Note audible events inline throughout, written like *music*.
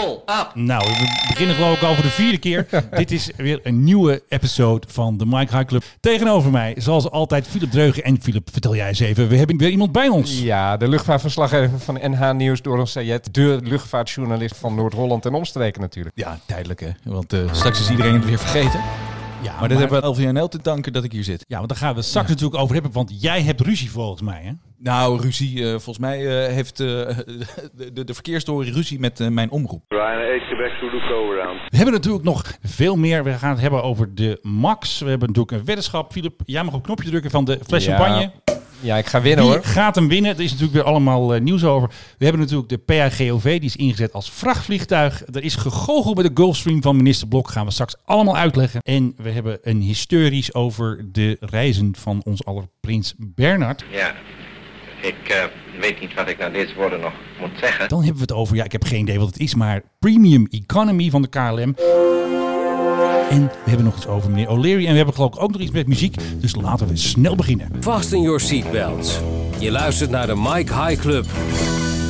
pull up. Nou, we beginnen geloof ik over de vierde keer. *laughs* Dit is weer een nieuwe episode van de Mike High Club. Tegenover mij, zoals altijd, Philip Dreugen. En Philip, vertel jij eens even, we hebben weer iemand bij ons. Ja, de luchtvaartverslaggever van NH Nieuws, Doron Sayed. De luchtvaartjournalist van Noord-Holland en omstreken natuurlijk. Ja, tijdelijk hè. Want eh, straks is iedereen het weer vergeten. Ja, Maar dit hebben we LVNL te danken dat ik hier zit. Ja, want daar gaan we het straks natuurlijk over hebben, want jij hebt ruzie volgens mij, hè? Nou, ruzie. eh, volgens mij eh, heeft eh, *laughs* de, de, verkeersstory ruzie met mijn omroep. Ryan 8 Quebec Zulu go around. We hebben natuurlijk nog veel meer. We gaan het hebben over de Max. We hebben natuurlijk een weddenschap. Philip, jij mag op het knopje drukken van de fles Ja, champagne. Ja, ik ga winnen Wie hoor. gaat hem winnen? Er is natuurlijk weer allemaal eh, nieuws over. We hebben natuurlijk de PAGOV, die is ingezet als vrachtvliegtuig. Er is gegoocheld bij de Gulfstream van minister Blok. Gaan we straks allemaal uitleggen. En we hebben een historisch over de reizen van ons aller prins Bernard. Ja, ik eh, weet niet wat ik na deze woorden nog moet zeggen. Dan hebben we het over, ja, ik heb geen idee wat het is, maar Premium Economy van de KLM. En we hebben nog iets over meneer O'Leary. En we hebben geloof ik ook nog iets met muziek. Dus laten we snel beginnen. Fasten your seatbelts. Je luistert naar de Mike High Club.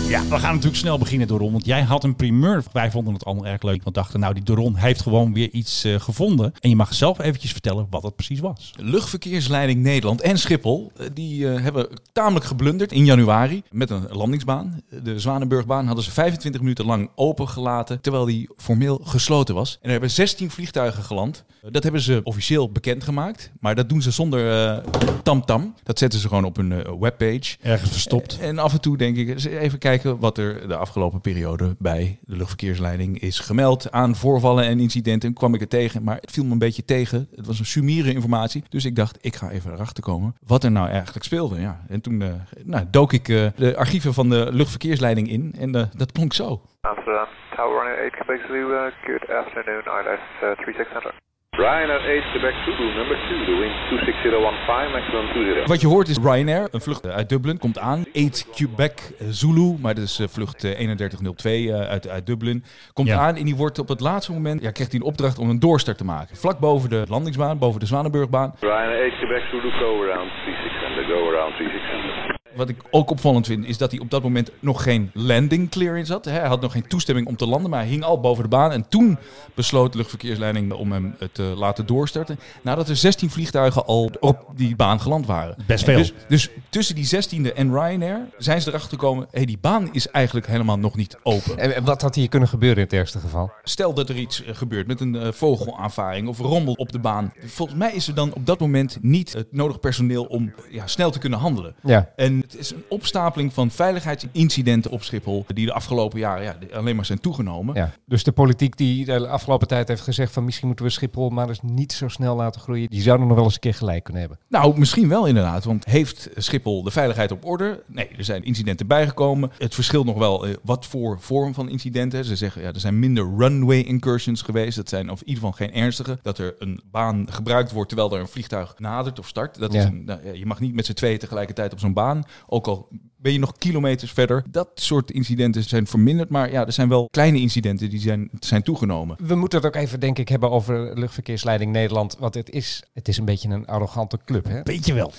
Ja, we gaan natuurlijk snel beginnen, Doron. Want jij had een primeur. Wij vonden het allemaal erg leuk. Want dachten, nou, die Doron heeft gewoon weer iets eh, gevonden. En je mag zelf eventjes vertellen wat het precies was. Luchtverkeersleiding Nederland en Schiphol, eh, die eh, hebben tamelijk geblunderd in januari met een landingsbaan. De Zwanenburgbaan hadden ze 25 minuten lang opengelaten, terwijl die formeel gesloten was. En er hebben 16 vliegtuigen geland. Dat hebben ze officieel bekendgemaakt, maar dat doen ze zonder tamtam. dat zetten ze gewoon op hun webpage. Ergens verstopt. En af en toe denk ik, even kijken wat er de afgelopen periode bij de luchtverkeersleiding is gemeld aan voorvallen en incidenten. Kwam ik er tegen, maar het viel me een beetje tegen. Het was een sumiere informatie. Dus ik dacht, ik ga even erachter komen wat er nou eigenlijk speelde. Ja. En toen eh, nou, dook ik eh, de archieven van de luchtverkeersleiding in en eh, dat klonk zo. Amsterdam, Tower Running 8 Quebec Zulu, uh, good afternoon, ILS uh, 3600. Ryan 8 Quebec Zulu, number 2, the wind 26015, maximum 20. Wat je hoort is Ryanair, een vlucht uit Dublin, komt aan. 8 Quebec Zulu, maar dat is eh, vlucht eh, 3102 eh, uit, uit Dublin. Komt Ja. aan en die wordt op het laatste moment, ja, krijgt hij een opdracht om een doorstart te maken. Vlak boven de landingsbaan, boven de Zwanenburgbaan. Ryan 8 Quebec Zulu, go around 3600, go around 3600. Wat ik ook opvallend vind, is dat hij op dat moment nog geen landing clearance had. Hij had nog geen toestemming om te landen, maar hij hing al boven de baan. En toen besloot de luchtverkeersleiding om hem eh, te laten doorstarten. Nadat er 16 vliegtuigen al op die baan geland waren. Best veel. Dus, dus tussen die 16e en Ryanair zijn ze erachter gekomen... Hey, die baan is eigenlijk helemaal nog niet open. En wat had hier kunnen gebeuren in het ergste geval? Stel dat er iets eh, gebeurt met een eh, vogelaanvaring of rommel op de baan. Volgens mij is er dan op dat moment niet het nodig personeel om ja, snel te kunnen handelen. Ja. En het is een opstapeling van veiligheidsincidenten op Schiphol die de afgelopen jaren ja, alleen maar zijn toegenomen. ja. Dus de politiek die de afgelopen tijd heeft gezegd van misschien moeten we Schiphol maar eens niet zo snel laten groeien. Die zouden nog wel eens een keer gelijk kunnen hebben. Nou, misschien wel inderdaad. Want heeft Schiphol de veiligheid op orde? Nee, er zijn incidenten bijgekomen. Het verschilt nog wel eh, wat voor vorm van incidenten. Ze zeggen, ja, er zijn minder runway incursions geweest. Dat zijn of in ieder geval geen ernstige. Dat er een baan gebruikt wordt terwijl er een vliegtuig nadert of start. Dat is een, nou, je mag niet met z'n tweeën tegelijkertijd op zo'n baan. Ook al ben je nog kilometers verder. Dat soort incidenten zijn verminderd. Maar ja, er zijn wel kleine incidenten die zijn, zijn toegenomen. We moeten het ook even, denk ik, hebben over luchtverkeersleiding Nederland. Want het is, het is een beetje een arrogante club. Hè? Weet je wel.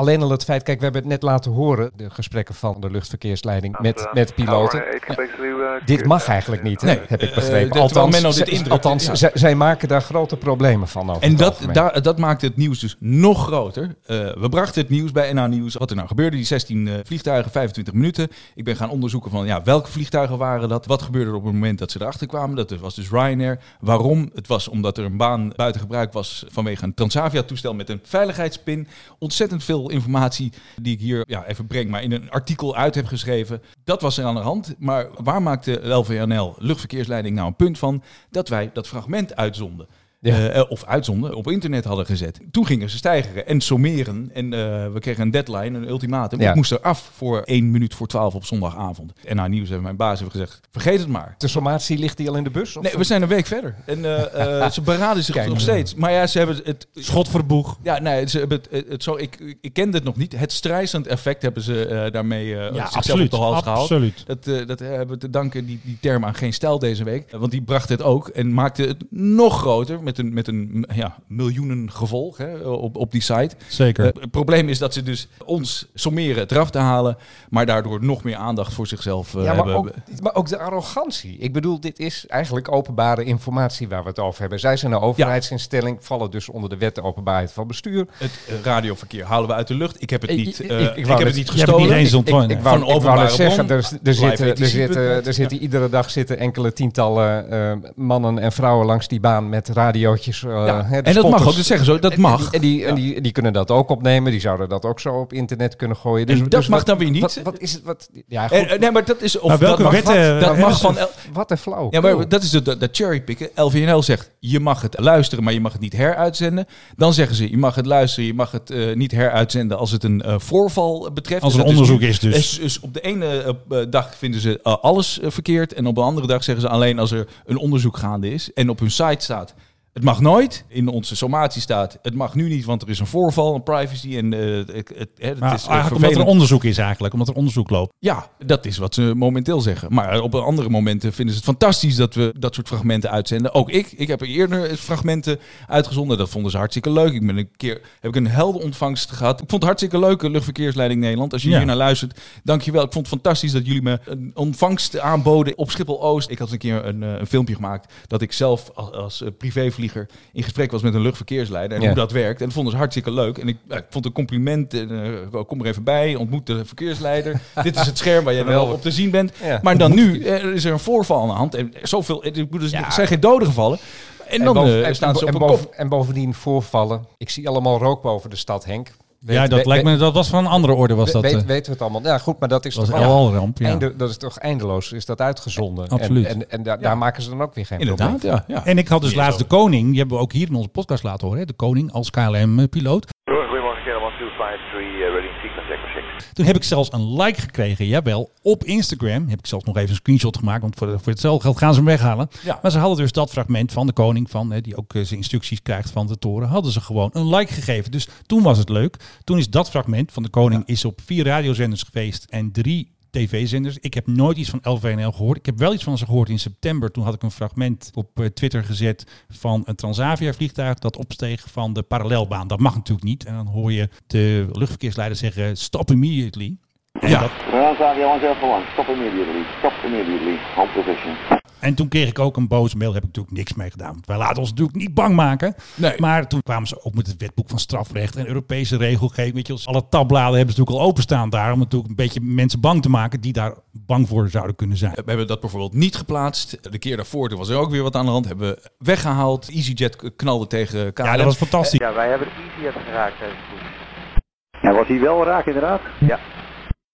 Alleen al het feit, kijk, we hebben het net laten horen, de gesprekken van de luchtverkeersleiding met, met piloten. Tower 8 Quebec Zulu, uh, Dit mag eigenlijk niet, hè? Nee, heb ik eh, begrepen. althans, Menno dit ze- indrukt, althans ja. zij, maken daar grote problemen van over En dat, daar, dat maakte het nieuws dus nog groter. Eh, we brachten het nieuws bij NA Nieuws. Wat er nou gebeurde, die 16 eh, vliegtuigen, 25 minuten. Ik ben gaan onderzoeken van ja, welke vliegtuigen waren dat? Wat gebeurde er op het moment dat ze erachter kwamen? Dat was dus Ryanair. Waarom? Het was omdat er een baan buiten gebruik was vanwege een Transavia-toestel met een veiligheidspin. Ontzettend veel informatie die ik hier ja, even breng, maar in een artikel uit heb geschreven. Dat was er aan de hand. Maar waar maakte LVNL, luchtverkeersleiding, nou een punt van? Dat wij dat fragment uitzonden. Ja. Eh, of uitzonden, op internet hadden gezet. Toen gingen ze stijgeren en sommeren. En eh, we kregen een deadline, een ultimatum. Ja. Ik moest er af voor 1 minuut voor 12 op zondagavond. En na nieuws hebben mijn baas hebben gezegd, vergeet het maar. De sommatie ligt die al in de bus? Of? Nee, we zijn een week verder. En eh, eh, *laughs* ze beraden zich Kijk. nog steeds. Maar ja, ze hebben het... Schot voor boeg. Ja, nee, ze hebben het, het zo, ik, ik kende het nog niet. Het strijzend effect hebben ze eh, daarmee eh Ja, absoluut. op de hals gehaald. Absoluut. Dat, eh, dat hebben we te danken, die, die term, aan geen stijl deze week. Want die bracht het ook en maakte het nog groter. Met met een, met een ja, miljoenen gevolg hè, op, op die site. Zeker. Eh, het probleem is dat ze dus ons sommeren het eraf te halen, maar daardoor nog meer aandacht voor zichzelf eh, Ja, maar hebben. ook, maar ook de arrogantie. Ik bedoel, dit is eigenlijk openbare informatie waar we het over hebben. Zij zijn een overheidsinstelling, vallen dus onder de wet de openbaarheid van bestuur. Het eh, radioverkeer halen we uit de lucht. Ik heb het niet, ik- eh, ik heb het niet gestolen. niet eens Ik, ik, ontvangen. ik Van wou, ik wou zeggen, er, er, zitten, er, zitten, er zitten iedere dag zitten enkele tientallen mannen en vrouwen langs die baan met radiootjes. eh, Ja, hè, en dat mag ook, dat zeggen ze ook, dat En- mag. En, die, en, Ja. die, die kunnen dat ook opnemen. Die zouden dat ook zo op internet kunnen gooien. Dus, En dat dus mag wat- dan weer niet. Wat, wat is het? Wat, ja, goed. Eh, eh, nee, maar dat is of Maar welke dat mag, wetten, wat- eh, dat mag van wat een flauw. Ja, maar dat is de, de, de cherrypicken. LVNL zegt, je mag het luisteren, maar je mag het niet heruitzenden. Dan zeggen ze, je mag het luisteren, je mag het eh, niet heruitzenden als het een eh, voorval betreft. Als er dat onderzoek is dus. Dus, dus op de ene eh, eh, dag vinden ze eh, alles eh, verkeerd. En op de andere dag zeggen ze alleen als er een onderzoek gaande is. En op hun site staat, het mag nooit. In onze sommatie staat, het mag nu niet, want er is een voorval, een privacy. En eh, het, het, het, het Maar is eh, eigenlijk omdat er vervelend. onderzoek is eigenlijk, omdat er onderzoek loopt. Ja, dat is wat ze momenteel zeggen. Maar op andere momenten vinden ze het fantastisch dat we dat soort fragmenten uitzenden. Ook ik. Ik heb eerder fragmenten uitgezonden. Dat vonden ze hartstikke leuk. Ik ben een keer heb ik een helder ontvangst gehad. Ik vond het hartstikke leuk, Luchtverkeersleiding Nederland. Als je Ja. hier naar luistert, dankjewel. Ik vond het fantastisch dat jullie me een ontvangst aanboden op Schiphol Oost. Ik had een keer een, eh, een filmpje gemaakt dat ik zelf als, als eh, in gesprek was met een luchtverkeersleider en Ja. hoe dat werkt. En dat vonden ze hartstikke leuk. En ik, ja, ik vond het een compliment. En, eh, kom er even bij, ontmoet de verkeersleider. *laughs* Dit is het scherm waar jij dan wel op te zien bent. Ja. Maar dan nu eh, is er een voorval aan de hand. En zoveel, ik bedoel, er Ja. zijn geen doden gevallen. En dan boven- staan ze op en boven- kop. En bovendien voorvallen. Ik zie allemaal rook boven de stad, Henk. Weet- ja, dat weet- lijkt me, dat was van een andere orde, was dat. weet- eh, weten we het allemaal. Ja, goed, maar dat is was toch een al- ramp ja. einde- dat is toch eindeloos, is dat uitgezonden. Absoluut. En, en, en da- daar maken ze dan ook weer geen Inderdaad, probleem ja. ja. En ik had dus laatst de koning, die hebben we ook hier in onze podcast laten horen, hè? de koning als KLM-piloot. Goedemorgen, Kilo 1253, uh, reading sequence Echo 6. Toen heb ik zelfs een like gekregen, jawel, op Instagram. Heb ik zelfs nog even een screenshot gemaakt, want voor, voor hetzelfde geld gaan ze hem weghalen. Ja. Maar ze hadden dus dat fragment van de koning, van, hè, die ook eh, zijn instructies krijgt van de toren, hadden ze gewoon een like gegeven. Dus toen was het leuk. Toen is dat fragment van de koning is op vier radiozenders geweest en drie tv-zenders. Ik heb nooit iets van LVNL gehoord. Ik heb wel iets van ze gehoord in september. Toen had ik een fragment op eh, Twitter gezet van een Transavia-vliegtuig dat opsteeg van de parallelbaan. Dat mag natuurlijk niet. En dan hoor je de luchtverkeersleider zeggen, stop immediately. En, Ja. dat- Transavia 101, stop immediately, stop immediately, hold position. En toen kreeg ik ook een boze mail. Heb ik natuurlijk niks mee gedaan. Want wij laten ons natuurlijk niet bang maken. Nee. Maar toen kwamen ze ook met het wetboek van strafrecht en Europese regelgeving. Weet je, alle tabbladen hebben ze natuurlijk al openstaan daar. Om natuurlijk een beetje mensen bang te maken die daar bang voor zouden kunnen zijn. We hebben dat bijvoorbeeld niet geplaatst. De keer daarvoor toen was er ook weer wat aan de hand. Hebben we weggehaald. EasyJet knalde tegen KLM. Ja, dat was fantastisch. Ja, wij hebben EasyJet geraakt. En was hij wel raak inderdaad? Ja.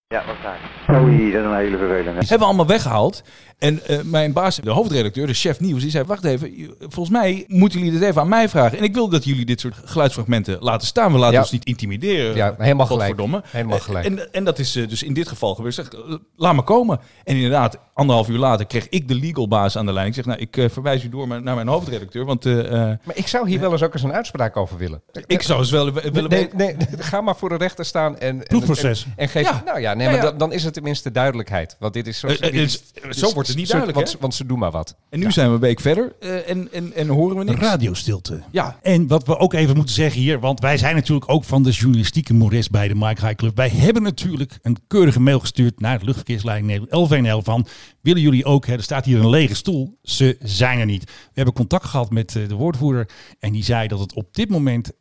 Ja, was raak. Oei, dat is een hele vervelende. Hebben we allemaal weggehaald. En eh, mijn baas, de hoofdredacteur, de chef nieuws, die zei: Wacht even, volgens mij moeten jullie dit even aan mij vragen. En ik wil dat jullie dit soort geluidsfragmenten laten staan. We laten Ja. ons niet intimideren. Ja, helemaal gelijk. Godverdomme. Helemaal gelijk. En, en dat is eh, dus in dit geval gebeurd. Zeg, laat me komen. En inderdaad, anderhalf uur later kreeg ik de legal baas aan de lijn. Ik zeg: Nou, ik eh, verwijs u door naar mijn hoofdredacteur. Want Maar ik zou hier wel eens ook eens een uitspraak over willen. ik zou eens wel willen Nee, nee, nee, ga maar voor de rechter staan en... en- Proefproces. En, en geef... Ja. Nou ja, nee, maar ja. dan, dan is het tenminste duidelijkheid. Want dit is zo... Dit is- is- zo wordt het niet duidelijk, Want, hè? want ze doen maar wat. En nu zijn we een week verder eh, en, en, en horen we niks. Radiostilte. Ja. En wat we ook even moeten zeggen hier, want wij zijn natuurlijk ook van de journalistieke Mores bij de Mike High Club. Wij hebben natuurlijk een keurige mail gestuurd naar de luchtverkeersleiding Nederland LVNL van, willen jullie ook, hè, er staat hier een lege stoel, ze zijn er niet. We hebben contact gehad met eh, de woordvoerder en die zei dat het op dit moment,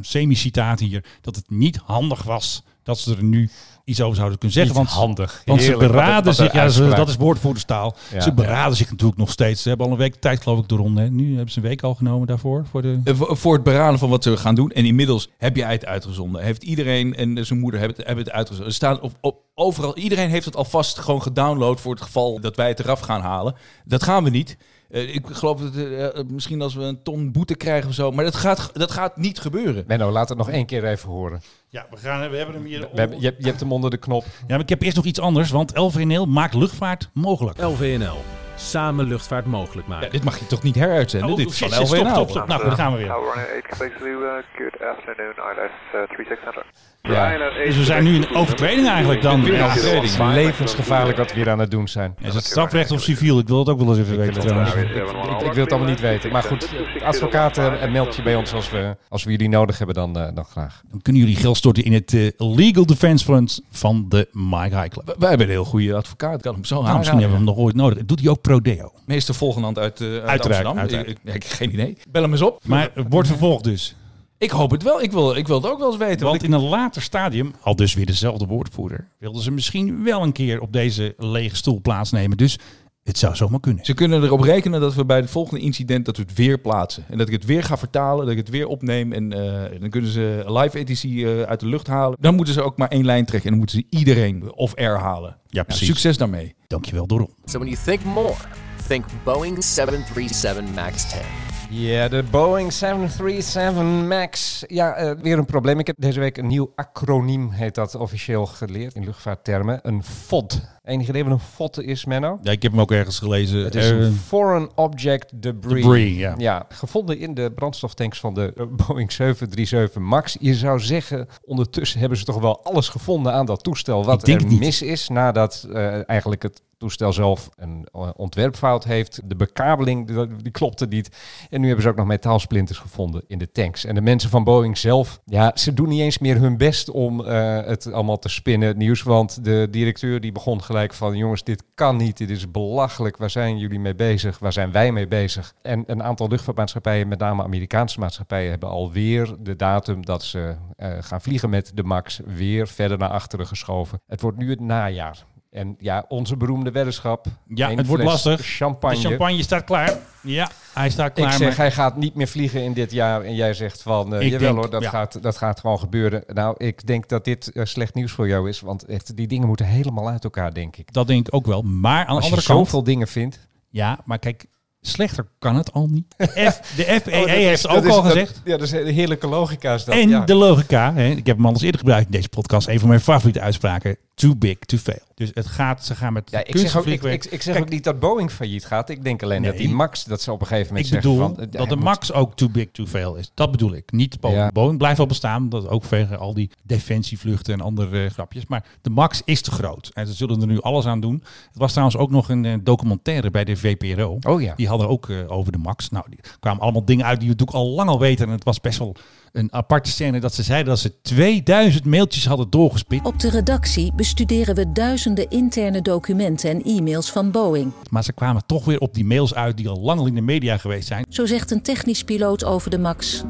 semi-citaat hier, dat het niet handig was dat ze er nu iets over zouden kunnen zeggen. Niet want handig. Want ze Heerlijk, een- beraden wat een zich, ja, ze- dat is woordvoerderstaal. Ja. ze beraden zich natuurlijk nog steeds. Ze hebben al een week tijd, geloof ik, de ronde. hè. Nu hebben ze een week al genomen daarvoor. Voor de... Eh, voor- Voor het beraden van wat ze gaan doen. En inmiddels heb jij het uitgezonden. Heeft iedereen en zijn moeder hebben het, hebben het uitgezonden. Er staan op, op, overal, iedereen heeft het alvast gewoon gedownload voor het geval dat wij het eraf gaan halen. Dat gaan we niet. Eh, ik geloof dat eh, eh, misschien als we een ton boete krijgen of zo. Maar dat gaat, dat gaat niet gebeuren. Menno, laat het nog één keer even horen. Ja, we, gaan, we hebben hem hier. We hebben, je, hebt- je hebt hem onder de knop. Ja, maar ik heb eerst nog iets anders. Want LVNL maakt luchtvaart mogelijk. LVNL. samen luchtvaart mogelijk maken. Ja, dit mag je toch niet heruitzenden? Oh, dit is shit, van shit, stop, LVNL. stop, stop. Nou, dan gaan we weer. Tower runway 8 Quebec Zulu, good afternoon, ILS uh, 3600. Ja. Dus we zijn nu in overtreding eigenlijk dan. Ja. overtreding. Het is levensgevaarlijk wat we hier aan het doen zijn. Is het strafrecht of civiel? Ik wil het ook wel eens even weten trouwens. Ik, ik- ik wil het allemaal niet weten. Maar goed, advocaat eh, meld je bij ons als we, als we jullie nodig hebben, dan, eh, dan graag. Dan kunnen jullie geld storten in het eh, Legal Defense Fund van de Mike High Club. Wij hebben een heel goede advocaat. Ik kan hem zo Nou, misschien hebben we hem nog ooit nodig. Doet hij ook Prodeo? Meester Volgenand uit, eh, uit Uiteraard, Amsterdam. uiteraard. Ik, heb geen idee. Bel hem eens op. Maar het wordt vervolgd dus. Ik hoop het wel. Ik wil, ik wil het ook wel eens weten. Want Want in een later stadium, al dus weer dezelfde woordvoerder, wilden ze misschien wel een keer op deze lege stoel plaatsnemen. Dus het zou zomaar kunnen. Ze kunnen erop rekenen dat we bij het volgende incident dat we het weer plaatsen. En dat ik het weer ga vertalen, dat ik het weer opneem. En eh, dan kunnen ze live editie eh, uit de lucht halen. Dan moeten ze ook maar één lijn trekken. En dan moeten ze iedereen off-air halen. Ja, precies. succes daarmee. Dankjewel, Doron. So when you think more, think Boeing 737 MAX 10. Ja, de Boeing 737 MAX. Ja, eh, weer een probleem. Ik heb deze week een nieuw acroniem, heet dat officieel geleerd in luchtvaarttermen. Een FOD. Enig idee wat een FOD is, Menno? Ja, ik heb hem ook ergens gelezen. Het is Eh, een Foreign Object Debris. Debris, ja. Ja, gevonden in de brandstoftanks van de Boeing 737 MAX. Je zou zeggen, ondertussen hebben ze toch wel alles gevonden aan dat toestel wat er mis is. Nadat eh, eigenlijk het toestel zelf een eh, ontwerpfout heeft. De bekabeling, die, klopte niet. En nu hebben ze ook nog metaalsplinters gevonden in de tanks. En de mensen van Boeing zelf, ja, ze doen niet eens meer hun best om eh, het allemaal te spinnen, het nieuws. Want de directeur die begon gelijk van, jongens, dit kan niet. Dit is belachelijk. Waar zijn jullie mee bezig? Waar zijn wij mee bezig? En een aantal luchtvaartmaatschappijen, met name Amerikaanse maatschappijen, hebben alweer de datum dat ze eh, gaan vliegen met de MAX weer verder naar achteren geschoven. Het wordt nu het najaar. En ja, onze beroemde weddenschap. Ja, het wordt lastig. Champagne. De champagne staat klaar. Ja, hij staat klaar. Ik zeg, maar- hij gaat niet meer vliegen in dit jaar. En jij zegt van, Ik jawel denk, hoor, dat, ja. gaat, dat gaat gewoon gebeuren. Nou, ik denk dat dit eh, slecht nieuws voor jou is. Want echt, die dingen moeten helemaal uit elkaar, denk ik. Dat denk ik ook wel. Maar aan de Als je kant... zoveel dingen vindt. Ja, maar kijk, slechter kan het al niet. De, F, de *laughs* Oh, dat is- heeft ook is- al dat- gezegd... ja, dat is een heerlijke logica. Is dat, En ja. de logica, hè, ik heb hem al eens eerder gebruikt in deze podcast, een van mijn favoriete uitspraken, too big to fail. Dus het gaat, ze gaan met Ja, ik zeg, ook, ik, ik, ik zeg Kijk, ook niet dat Boeing failliet gaat. Ik denk alleen dat die Max, dat ze op een gegeven moment Ik bedoel van... eh, dat de Max ook too big to fail is. Dat bedoel ik. Niet Boeing. Ja. Boeing blijft wel bestaan. Dat ook vanwege al die defensievluchten en andere eh, grapjes. Maar de Max is te groot. En ze zullen er nu alles aan doen. Het was trouwens ook nog een eh, documentaire bij de VPRO. Oh ja. Die hadden ook over de Max. Nou, die kwamen allemaal dingen uit die we natuurlijk al lang al weten. En het was best wel een aparte scène dat ze zeiden dat ze 2000 mailtjes hadden doorgespit. Op de redactie bestuderen we duizenden interne documenten en e-mails van Boeing. Maar ze kwamen toch weer op die mails uit die al lang in de media geweest zijn. Zo zegt een technisch piloot over de MAX.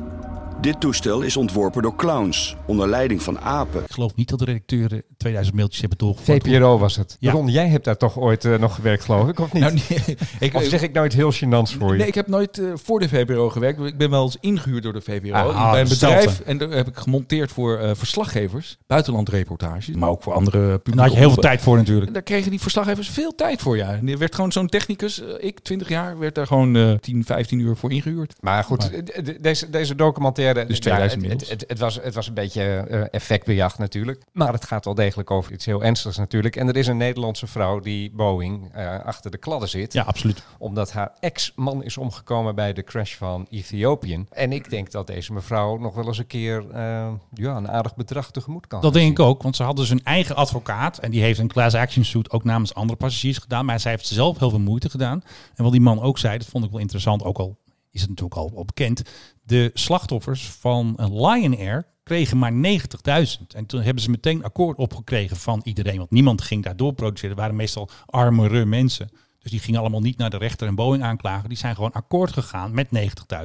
Dit toestel is ontworpen door clowns, onder leiding van apen. Ik geloof niet dat de redacteuren 2000 mailtjes hebben doorgevoerd. VPRO was het. Ja. Ron, jij hebt daar toch ooit eh, nog gewerkt, geloof ik, of niet? Nou, nee, *laughs* ik, of zeg ik nou iets heel gênants voor je? Nee, ik heb nooit eh, voor de VPRO gewerkt. Ik ben wel eens ingehuurd door de VPRO. Ah, bij een bedrijf. En daar heb ik gemonteerd voor eh, verslaggevers. Buitenlandreportages. Maar ook voor andere publieke Daar had je heel veel tijd voor natuurlijk. En daar kregen die verslaggevers veel tijd voor, ja. En er werd gewoon zo'n technicus, eh, ik 20 jaar, werd daar gewoon eh 10, 15 uur voor ingehuurd. Maar goed, eh, de- deze, deze documentaire... Dus ja, 2000 het, het, het, het was, het was een beetje eh, effectbejag natuurlijk. Maar het gaat wel degelijk over iets heel ernstigs natuurlijk. En er is een Nederlandse vrouw die Boeing eh, achter de kladden zit. Ja, absoluut. Omdat haar ex-man is omgekomen bij de crash van Ethiopië. En ik denk dat deze mevrouw nog wel eens een keer eh, ja, een aardig bedrag tegemoet kan Dat denk ik ook, want ze hadden dus een eigen advocaat. En die heeft een class action suit ook namens andere passagiers gedaan. Maar zij heeft zelf heel veel moeite gedaan. En wat die man ook zei, dat vond ik wel interessant. Ook al is het natuurlijk al, bekend. De slachtoffers van Lion Air kregen maar 90.000. En toen hebben ze meteen akkoord opgekregen van iedereen. Want niemand ging daar door produceren. Het waren meestal armere mensen. Dus die gingen allemaal niet naar de rechter en Boeing aanklagen. Die zijn gewoon akkoord gegaan met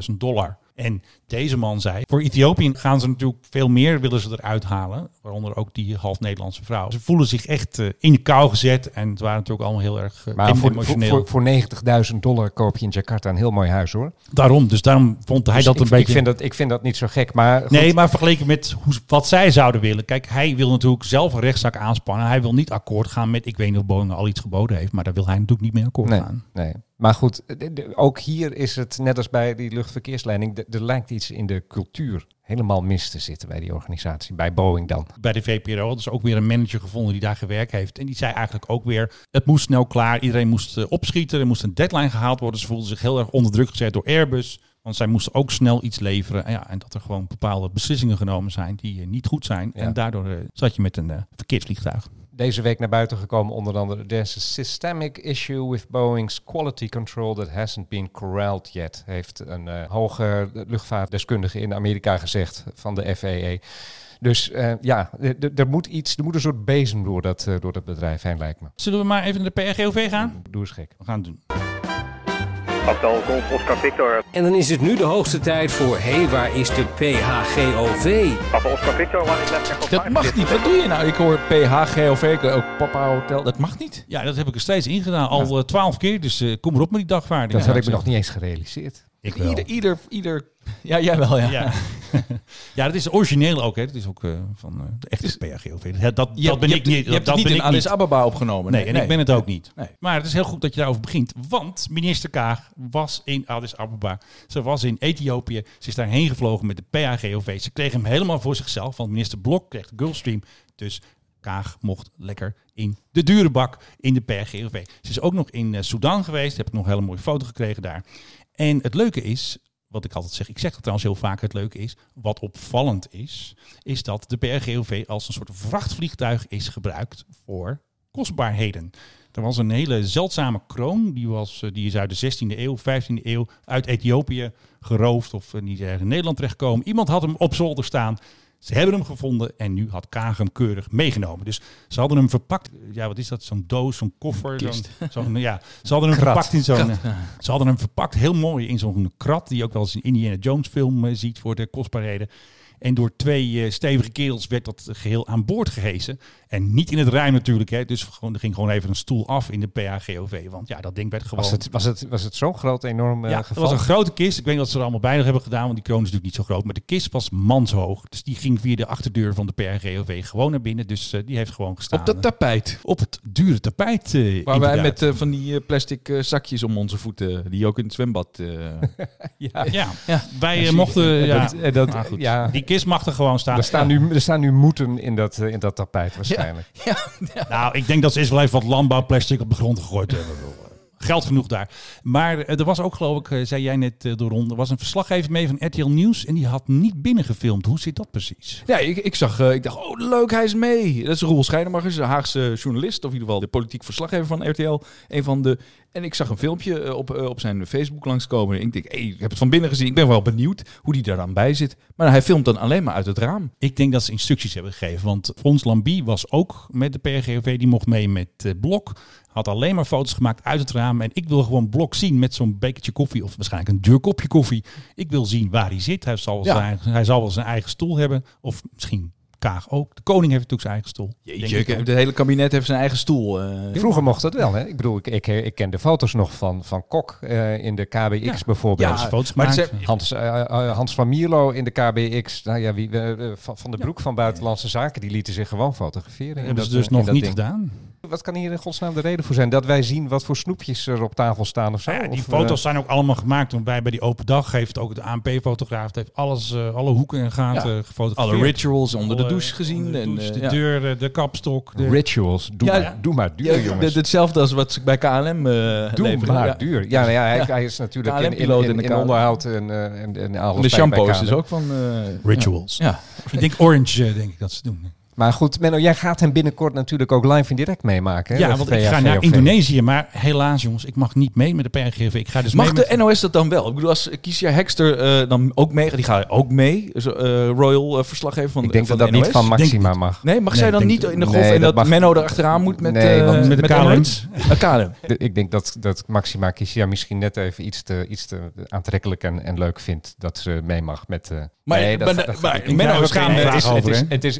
90.000 dollar. En deze man zei, voor Ethiopië gaan ze natuurlijk veel meer willen ze eruit halen. Waaronder ook die half Nederlandse vrouw. Ze voelen zich echt eh, in de kou gezet. En het waren natuurlijk allemaal heel erg uh, Maar voor, voor, emotioneel. voor, voor 90.000 dollar koop je in Jakarta een heel mooi huis hoor. Daarom, dus daarom vond hij Dus dat ik, een beetje... ik, vind dat, ik vind dat niet zo gek. Maar goed, Nee, maar vergeleken met hoe, wat zij zouden willen. Kijk, hij wil natuurlijk zelf een rechtszaak aanspannen. Hij wil niet akkoord gaan met, ik weet niet of Boeing al iets geboden heeft, maar daar wil hij natuurlijk niet mee akkoord nee, gaan. nee. Maar goed, ook hier is het net als bij die luchtverkeersleiding. de- Er lijkt iets in de cultuur helemaal mis te zitten bij die organisatie. Bij Boeing dan. Bij de VPRO hadden ze ook weer een manager gevonden die daar gewerkt heeft. En die zei eigenlijk ook weer, het moest snel klaar. Iedereen moest eh, opschieten, er moest een deadline gehaald worden. Ze voelden zich heel erg onder druk gezet door Airbus. Want zij moesten ook snel iets leveren. En, ja, en dat er gewoon bepaalde beslissingen genomen zijn die eh, niet goed zijn. Ja. En daardoor eh, zat je met een verkeersvliegtuig. Deze week naar buiten gekomen onder andere. There's a systemic issue with Boeing's quality control that hasn't been corralled yet. Heeft een eh, hoge luchtvaartdeskundige in Amerika gezegd van de FAA. Dus eh, ja, er moet iets, er moet een soort bezem door dat, eh, door dat bedrijf heen, lijkt me. Zullen we maar even naar de PRGOV gaan? Doe eens gek. We gaan het doen. Golf Oscar Victor. En dan is het nu de hoogste tijd voor... Hé, hey, waar is de PHGOV? Papa Oscar Victor, one is Dat mag niet. Wat doe je nou? Ik hoor PHGOV, ik hoor ook Papa Hotel. Dat mag niet. Ja, dat heb ik er steeds ingedaan. Al eh, twaalf keer. Dus eh, kom erop met die dagvaarding. Dat Ja, had ik me nog niet eens gerealiseerd. Ik wel. Ieder, ieder, ieder... Ja, jij wel, ja. Ja. *laughs* ja, dat is origineel ook. Hè. Dat is ook eh, van eh, de echte PHGOV. Dat, dat, Je, dat ben je ik hebt, niet. Je hebt dat het niet ben in ik Addis Ababa opgenomen. Nee, en ik ben het ook niet. Nee. Maar het is heel goed dat je daarover begint. Want minister Kaag was in Addis Ababa. Ze was in Ethiopië. Ze is daarheen gevlogen met de PHGOV. Ze kreeg hem helemaal voor zichzelf. Want minister Blok kreeg de Gulfstream. Dus Kaag mocht lekker in de dure bak in de PRGOV. Ze is ook nog in eh, Sudan geweest. Heb ik nog een hele mooie foto gekregen daar. En het leuke is, wat ik altijd zeg, ik zeg dat trouwens heel vaak, het leuke is, wat opvallend is, is dat de PRGOV als een soort vrachtvliegtuig is gebruikt voor kostbaarheden. Er was een hele zeldzame kroon, die, was, eh, die is uit de 16e eeuw, 15e eeuw, uit Ethiopië geroofd of eh, ergens in Nederland terechtgekomen. Iemand had hem op zolder staan. Ze hebben hem gevonden en nu had Kaag hem keurig meegenomen. Dus ze hadden hem verpakt. Ja, wat is dat? Zo'n doos, zo'n koffer. Zo'n, ja, ze hadden hem Krat. verpakt in zo'n. eh, Ze hadden hem verpakt heel mooi in zo'n krat. Die je ook wel eens in Indiana Jones film eh, ziet voor de kostbaarheden. En door twee eh, stevige kerels werd dat geheel aan boord gehesen. En niet in het ruim natuurlijk. Hè. Dus gewoon, er ging gewoon even een stoel af in de PHGOV. Want ja, dat ding werd gewoon... Was het, was het, was het zo'n groot, enorm eh, Ja, het geval? was een grote kist. Ik weet niet wat ze er allemaal bij nog hebben gedaan, want die kroon is natuurlijk niet zo groot. Maar de kist was manshoog. Dus die ging via de achterdeur van de PRGOV gewoon naar binnen. Dus eh, die heeft gewoon gestaan. Op dat tapijt. Op het dure tapijt. Waar wij met van die plastic zakjes om onze voeten, die ook in het zwembad... eh, *laughs* ja. Ja, Ja. wij mochten... Ja, dat, dat, maar goed. ja. Die kist mag er gewoon staan. Er staan, nu, er staan nu moeten in dat, eh, in dat tapijt waarschijnlijk. *laughs* Nou, ik denk dat ze eerst wel even wat landbouwplastic op de grond gegooid hebben. Geld genoeg daar. Maar eh, er was ook, geloof ik, eh, zei jij net eh, door Ron, er was een verslaggever mee van RTL Nieuws en die had niet binnengefilmd. Hoe zit dat precies? Ja, ik, ik zag, ik dacht, oh leuk, hij is mee. Dat is Roel Scheidemachers, een Haagse journalist, of in ieder geval de politiek verslaggever van RTL. Een van de, en ik zag een filmpje op, op zijn Facebook langskomen. En ik denk, hey, ik heb het van binnen gezien. Ik ben wel benieuwd hoe die daar dan bij zit. Maar hij filmt dan alleen maar uit het raam. Ik denk dat ze instructies hebben gegeven. Want Fons Lambie was ook met de PRGOV. Die mocht mee met Blok. Had alleen maar foto's gemaakt uit het raam. En ik wil gewoon Blok zien met zo'n bekertje koffie. Of waarschijnlijk een duur kopje koffie. Ik wil zien waar hij zit. Hij zal, wel Ja. zijn, hij zal wel zijn eigen stoel hebben. Of misschien Kaag ook. De koning heeft natuurlijk zijn eigen stoel. Denk Jeetje, ik het hele kabinet heeft zijn eigen stoel. eh. Vroeger mocht dat wel, hè? Ik bedoel, ik, ik, ik ken de foto's nog van, van Kok eh, in de KBX Ja. bijvoorbeeld. Ja, foto's maar ze- Hans, eh, Hans van Mierlo in de KBX. Nou ja, wie, van, de Broek van Buitenlandse Zaken, die lieten zich gewoon fotograferen. Hebben dat, ze dus nog niet ding. gedaan. Wat kan hier in godsnaam de reden voor zijn? Dat wij zien wat voor snoepjes er op tafel staan of zo? Ja, die Of, foto's zijn ook allemaal gemaakt. Want bij, bij die open dag heeft ook de ANP-fotograaf heeft alles, alle hoeken en gaten Ja. gefotografeerd. Alle rituals onder de douche gezien. de en, douche, eh, de ja. deur, eh, de kapstok. De... Rituals. Doe, Ja, maar, doe maar duur, Ja, jongens. hetzelfde als wat ze bij KLM eh Doe leveren. maar Ja. duur. Ja, nou ja, hij, Ja. hij is natuurlijk in, in, KLM-piloot in, de onderhoud en, eh, en, en alles de shampoos is ook van... eh, Rituals. Ja. Ik denk Orange, eh, denk ik dat ze doen. Maar goed, Menno, jij gaat hem binnenkort natuurlijk ook live in direct meemaken. hè, Ja, met want ik ga naar. Indonesië. Maar helaas, jongens, ik mag niet mee met de PRGV. Ik ga dus Mag mee de met... NOS dat dan wel? Ik bedoel, als Kiesja Hekster eh, dan ook mee, die gaat ook mee, zo, eh, Royal eh, verslaggever van Ik denk van dat dat niet van Maxima Denk- mag. Nee, mag Nee, zij dan denk- niet in de golf Nee, en dat Menno erachteraan moet met, Nee, eh, want met de KLM? Emirates? KLM. De- Ik denk dat, dat Maxima Kisia misschien net even iets te, iets te aantrekkelijk en, en leuk vindt dat ze mee mag met... eh Maar- nee, dat, maar- dat- Menno is geen- het is- het over, is- het is-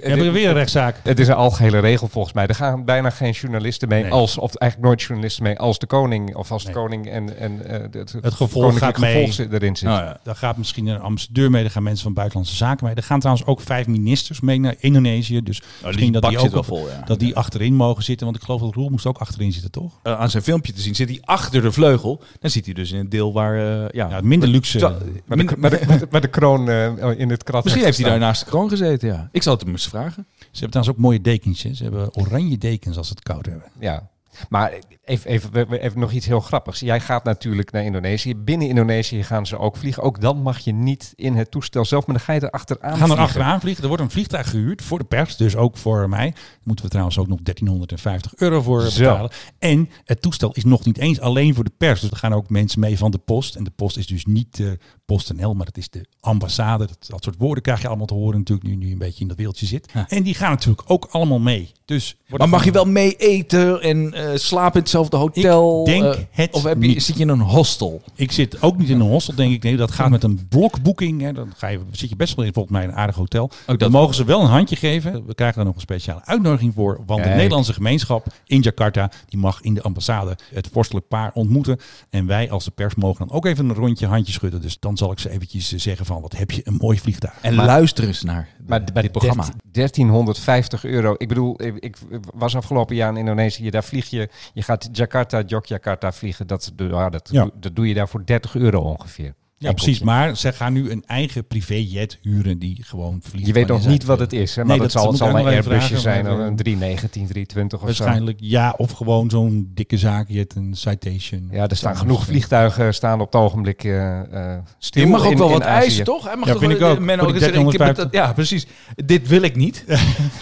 Een rechtszaak. Het is een algehele regel volgens mij. Er gaan bijna geen journalisten mee, Nee. als, of eigenlijk nooit journalisten mee, als de koning of als de koning en, en eh, het, Het gevolg gaat mee. gevolg erin zit. Nou ja. Daar gaat misschien een ambassadeur mee, daar gaan mensen van buitenlandse zaken mee. Er gaan trouwens ook vijf ministers mee naar Indonesië. Dus misschien dat die zit ook wel vol, ja. dat die achterin mogen zitten. Want ik geloof dat Roel moest ook achterin zitten, toch? Eh, aan zijn filmpje te zien zit hij achter de vleugel. Dan zit hij dus in het deel waar... eh, ja, Ja, minder luxe. Maar de, maar, de, maar de- maar de kroon eh, in het krat. Misschien heeft hij daar naast de kroon gezeten, ja. Ik zal het hem eens vragen. Ze hebben trouwens ook mooie dekens. hè. Ze hebben oranje dekens als het koud hebben. Ja. Maar even, even, even nog iets heel grappigs. Jij gaat natuurlijk naar Indonesië. Binnen Indonesië gaan ze ook vliegen. Ook dan mag je niet in het toestel zelf, maar dan ga je er achteraan We gaan er vliegen. achteraan vliegen. Er wordt een vliegtuig gehuurd voor de pers, dus ook voor mij. Daar moeten we trouwens ook nog 1350 euro voor Zo. betalen. En het toestel is nog niet eens alleen voor de pers. Dus er gaan ook mensen mee van de post. En de post is dus niet de PostNL, maar het is de ambassade. Dat, dat soort woorden krijg je allemaal te horen natuurlijk nu, nu je een beetje in dat wereldje zit. En die gaan natuurlijk ook allemaal mee. Dus Maar mag je wel mee eten en eh, slapen in hetzelfde hotel? Ik denk Eh, het Of heb je, niet. zit je in een hostel? Ik zit ook niet in een hostel, denk ik. Nee, dat gaat met een blokboeking. Hè. Dan ga je, zit je best wel in volgens mij een aardig hotel. dat- Dan mogen ze wel een handje geven. We krijgen daar nog een speciale uitnodiging voor. Want de. Nederlandse gemeenschap in Jakarta, die mag in de ambassade het vorstelijk paar ontmoeten. En wij als de pers mogen dan ook even een rondje handje schudden. Dus dan zal ik ze eventjes eh, zeggen van, wat heb je een mooi vliegtuig. En Maar- luister eens naar Maar bij dit programma. 1350 euro. Ik bedoel, ik, ik was afgelopen jaar in Indonesië. Daar vlieg je, je gaat Jakarta, Yogyakarta vliegen. Dat, ja, dat, Ja. dat doe je daar voor 30 euro ongeveer. Ja, precies. Maar ze gaan nu een eigen privéjet huren die gewoon vliegt. Je weet nog niet wat het is. Hè? Maar Nee, dat, zal, het zal een Airbusje vragen, zijn. Of eh, een 319, 320 of zo. Waarschijnlijk ja, of gewoon zo'n dikke zaakjet, een citation. Ja, er staan genoeg vliegtuigen staan op het ogenblik eh, eh, stil. Je mag ook in- wel in wat Azië. eisen, toch? Hij mag Ja, toch vind wel- ik ook. Menno Voor die gezegd, ik heb het- 1350. ja, precies. Dit wil ik niet. *laughs*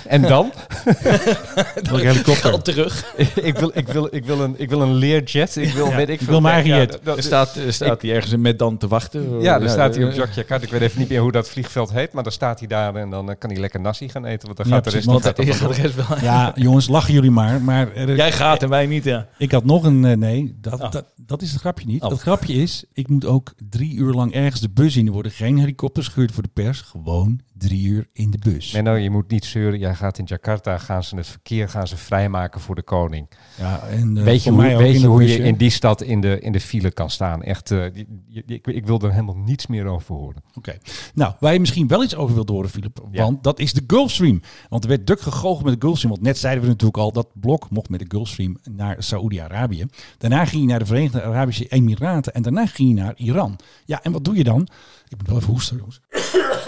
En dan? Wil ik helikopter. Geld terug. *laughs* ik, wil, ik, wil, ik, wil een, ik wil een leerjet. Ik wil, Ja, weet ik, ik veel. wil mijn eigen Ja, jet. Er staat, er staat hij ergens met dan te wachten. Ja, dan staat hij op Yogyakarta. Ik weet even niet meer hoe dat vliegveld heet, maar dan staat hij daar en dan eh, kan hij lekker nasi gaan eten. Want dan Ja, gaat de rest want gaat de rest wel. *laughs* Ja, jongens, lachen jullie maar. maar er- Jij gaat en wij niet, ja. Ik had nog een. eh, nee, dat, Oh. dat, dat is het grapje niet. Oh. Het grapje is, ik moet ook drie uur lang ergens de bus in. Worden geen helikopters gehuurd voor de pers. Gewoon drie uur in de bus. Menno, je moet niet zeuren. Jij gaat in Jakarta, gaan ze het verkeer gaan ze vrijmaken voor de koning. Ja, en, eh, weet je hoe, weet je, hoe bus, je in die stad in de, in de file kan staan? Echt, eh, die- die- ik, ik wil er helemaal niets meer over horen. Oké. Nou, waar je misschien wel iets over wilt horen, Philip. Ja. Want dat is de Gulfstream. Want er werd druk gegoocheld met de Gulfstream. Want net zeiden we natuurlijk al, dat blok mocht met de Gulfstream naar Saoedi-Arabië. Daarna ging je naar de Verenigde Arabische Emiraten. En daarna ging je naar Iran. Ja, en wat doe je dan? Ik moet wel even hoesten, jongens.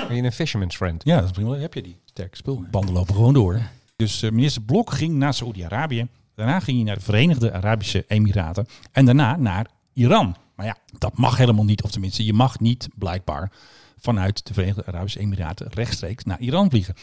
Ben je een fisherman's friend? Ja, dat is prima. Heb je die? Sterke spul. Banden lopen gewoon door. Dus eh, minister Blok ging naar Saoedi-Arabië. Daarna ging hij naar de Verenigde Arabische Emiraten. En daarna naar Iran. Maar ja, dat mag helemaal niet. Of tenminste, je mag niet blijkbaar vanuit de Verenigde Arabische Emiraten rechtstreeks naar Iran vliegen.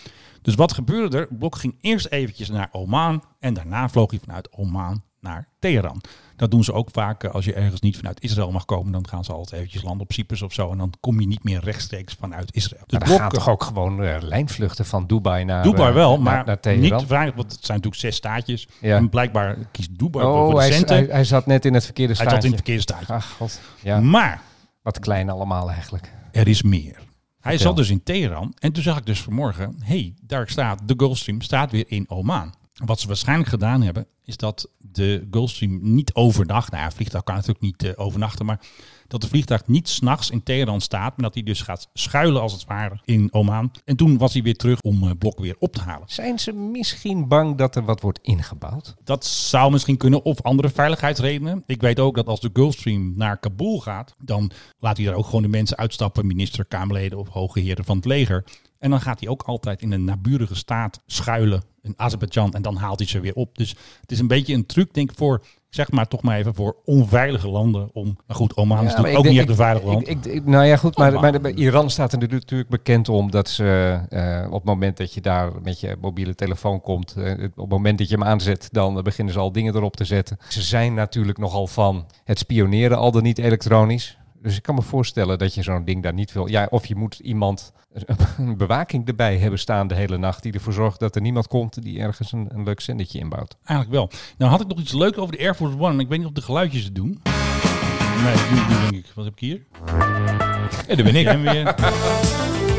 Dus wat gebeurde er? Blok ging eerst eventjes naar Oman. En daarna vloog hij vanuit Oman naar Teheran. Dat doen ze ook vaak eh, als je ergens niet vanuit Israël mag komen. Dan gaan ze altijd eventjes landen op Cyprus of zo. En dan kom je niet meer rechtstreeks vanuit Israël. Dus Maar er gaan toch ook gewoon eh, lijnvluchten van Dubai naar Dubai eh, wel, maar naar niet vragen, want het zijn natuurlijk zes staatjes. Ja. En blijkbaar kiest Dubai voor Oh, de hij, hij, hij zat net in het verkeerde Hij staatje. zat in het verkeerde staatje. Ach, god. Ja, Maar wat klein allemaal eigenlijk. er is meer. Hij zat dus in Teheran en toen zag ik dus vanmorgen, hey, daar staat de Gulfstream staat weer in Oman. Wat ze waarschijnlijk gedaan hebben, is dat de Gulfstream niet overnacht. Nou ja, een vliegtuig kan natuurlijk niet eh, overnachten, maar dat de vliegtuig niet s'nachts in Teheran staat, maar dat hij dus gaat schuilen als het ware in Oman. En toen was hij weer terug om eh, Blok weer op te halen. Zijn ze misschien bang dat er wat wordt ingebouwd? Dat zou misschien kunnen, of andere veiligheidsredenen. Ik weet ook dat als de Gulfstream naar Kabul gaat, dan laat hij daar ook gewoon de mensen uitstappen, minister, Kamerleden of hoge heren van het leger. En dan gaat hij ook altijd in een naburige staat schuilen in Azerbeidzjan en dan haalt hij ze weer op. Dus het is een beetje een truc, denk ik, voor, zeg maar toch maar even, voor onveilige landen om... Maar goed, Oman is Ja, natuurlijk ook niet echt een veilig land. Ik, ik, nou ja, goed, maar, maar Iran staat er natuurlijk bekend om dat ze eh, op het moment dat je daar met je mobiele telefoon komt, eh, op het moment dat je hem aanzet, dan beginnen ze al dingen erop te zetten. Ze zijn natuurlijk nogal van het spioneren, al dan niet elektronisch. Dus ik kan me voorstellen dat je zo'n ding daar niet wil. Ja, of je moet iemand *laughs* een bewaking erbij hebben staan de hele nacht. Die ervoor zorgt dat er niemand komt die ergens een, een leuk zendetje inbouwt. Eigenlijk wel. Nou had ik nog iets leuks over de Air Force One, maar ik weet niet of de geluidjes het doen. Nee, doen denk ik. Wat heb ik hier? Ja, daar ben ik. En weer. *laughs*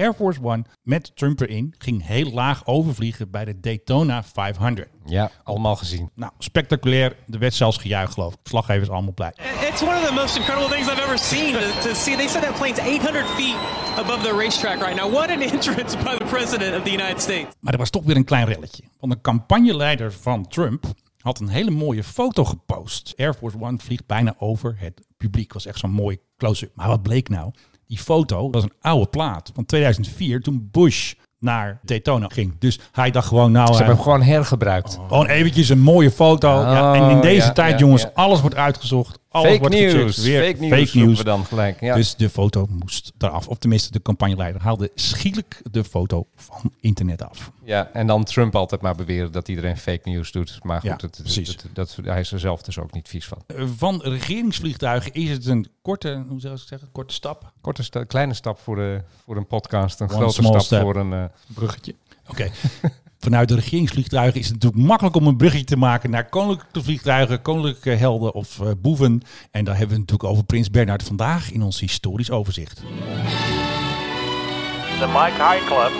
Air Force One met Trump erin ging heel laag overvliegen bij de Daytona 500. Ja, allemaal gezien. Nou, spectaculair. Er werd zelfs gejuicht, geloof ik. Slaggevers allemaal blij. It's one of the most incredible things I've ever seen to, to see. They said that plane's 800 feet above the racetrack right now. What an entrance by the president of the United States. Maar er was toch weer een klein relletje. Want een campagneleider van Trump had een hele mooie foto gepost. Air Force One vliegt bijna over het publiek. Was echt zo'n mooi close-up. Maar wat bleek nou? Die foto was een oude plaat van 2004 toen Bush naar Daytona ging. Dus hij dacht gewoon nou... Ze hebben eh, hem gewoon hergebruikt. Gewoon eventjes een mooie foto. ja, en in Oh, deze ja, tijd, ja, jongens, alles wordt uitgezocht. Alles Fake wordt news. Weer Fake news roepen we dan gelijk. Ja. Dus de foto moest eraf. Of tenminste, de campagneleider haalde schielijk de foto van internet af. Ja, en dan Trump altijd maar beweren dat iedereen fake news doet. Maar goed, Ja, het- het- precies. het- dat, hij is er zelf dus ook niet vies van. Eh, Van regeringsvliegtuigen is het een korte, hoe zou ik zeggen, korte stap. Korte sta- kleine stap voor, de, voor een podcast, een One grote stap step. voor een... eh, Bruggetje. Oké. *laughs* Vanuit de regeringsvliegtuigen is het natuurlijk makkelijk om een bruggetje te maken naar koninklijke vliegtuigen, koninklijke helden of eh, boeven. En daar hebben we het natuurlijk over Prins Bernhard vandaag in ons historisch overzicht. De Mike High Club.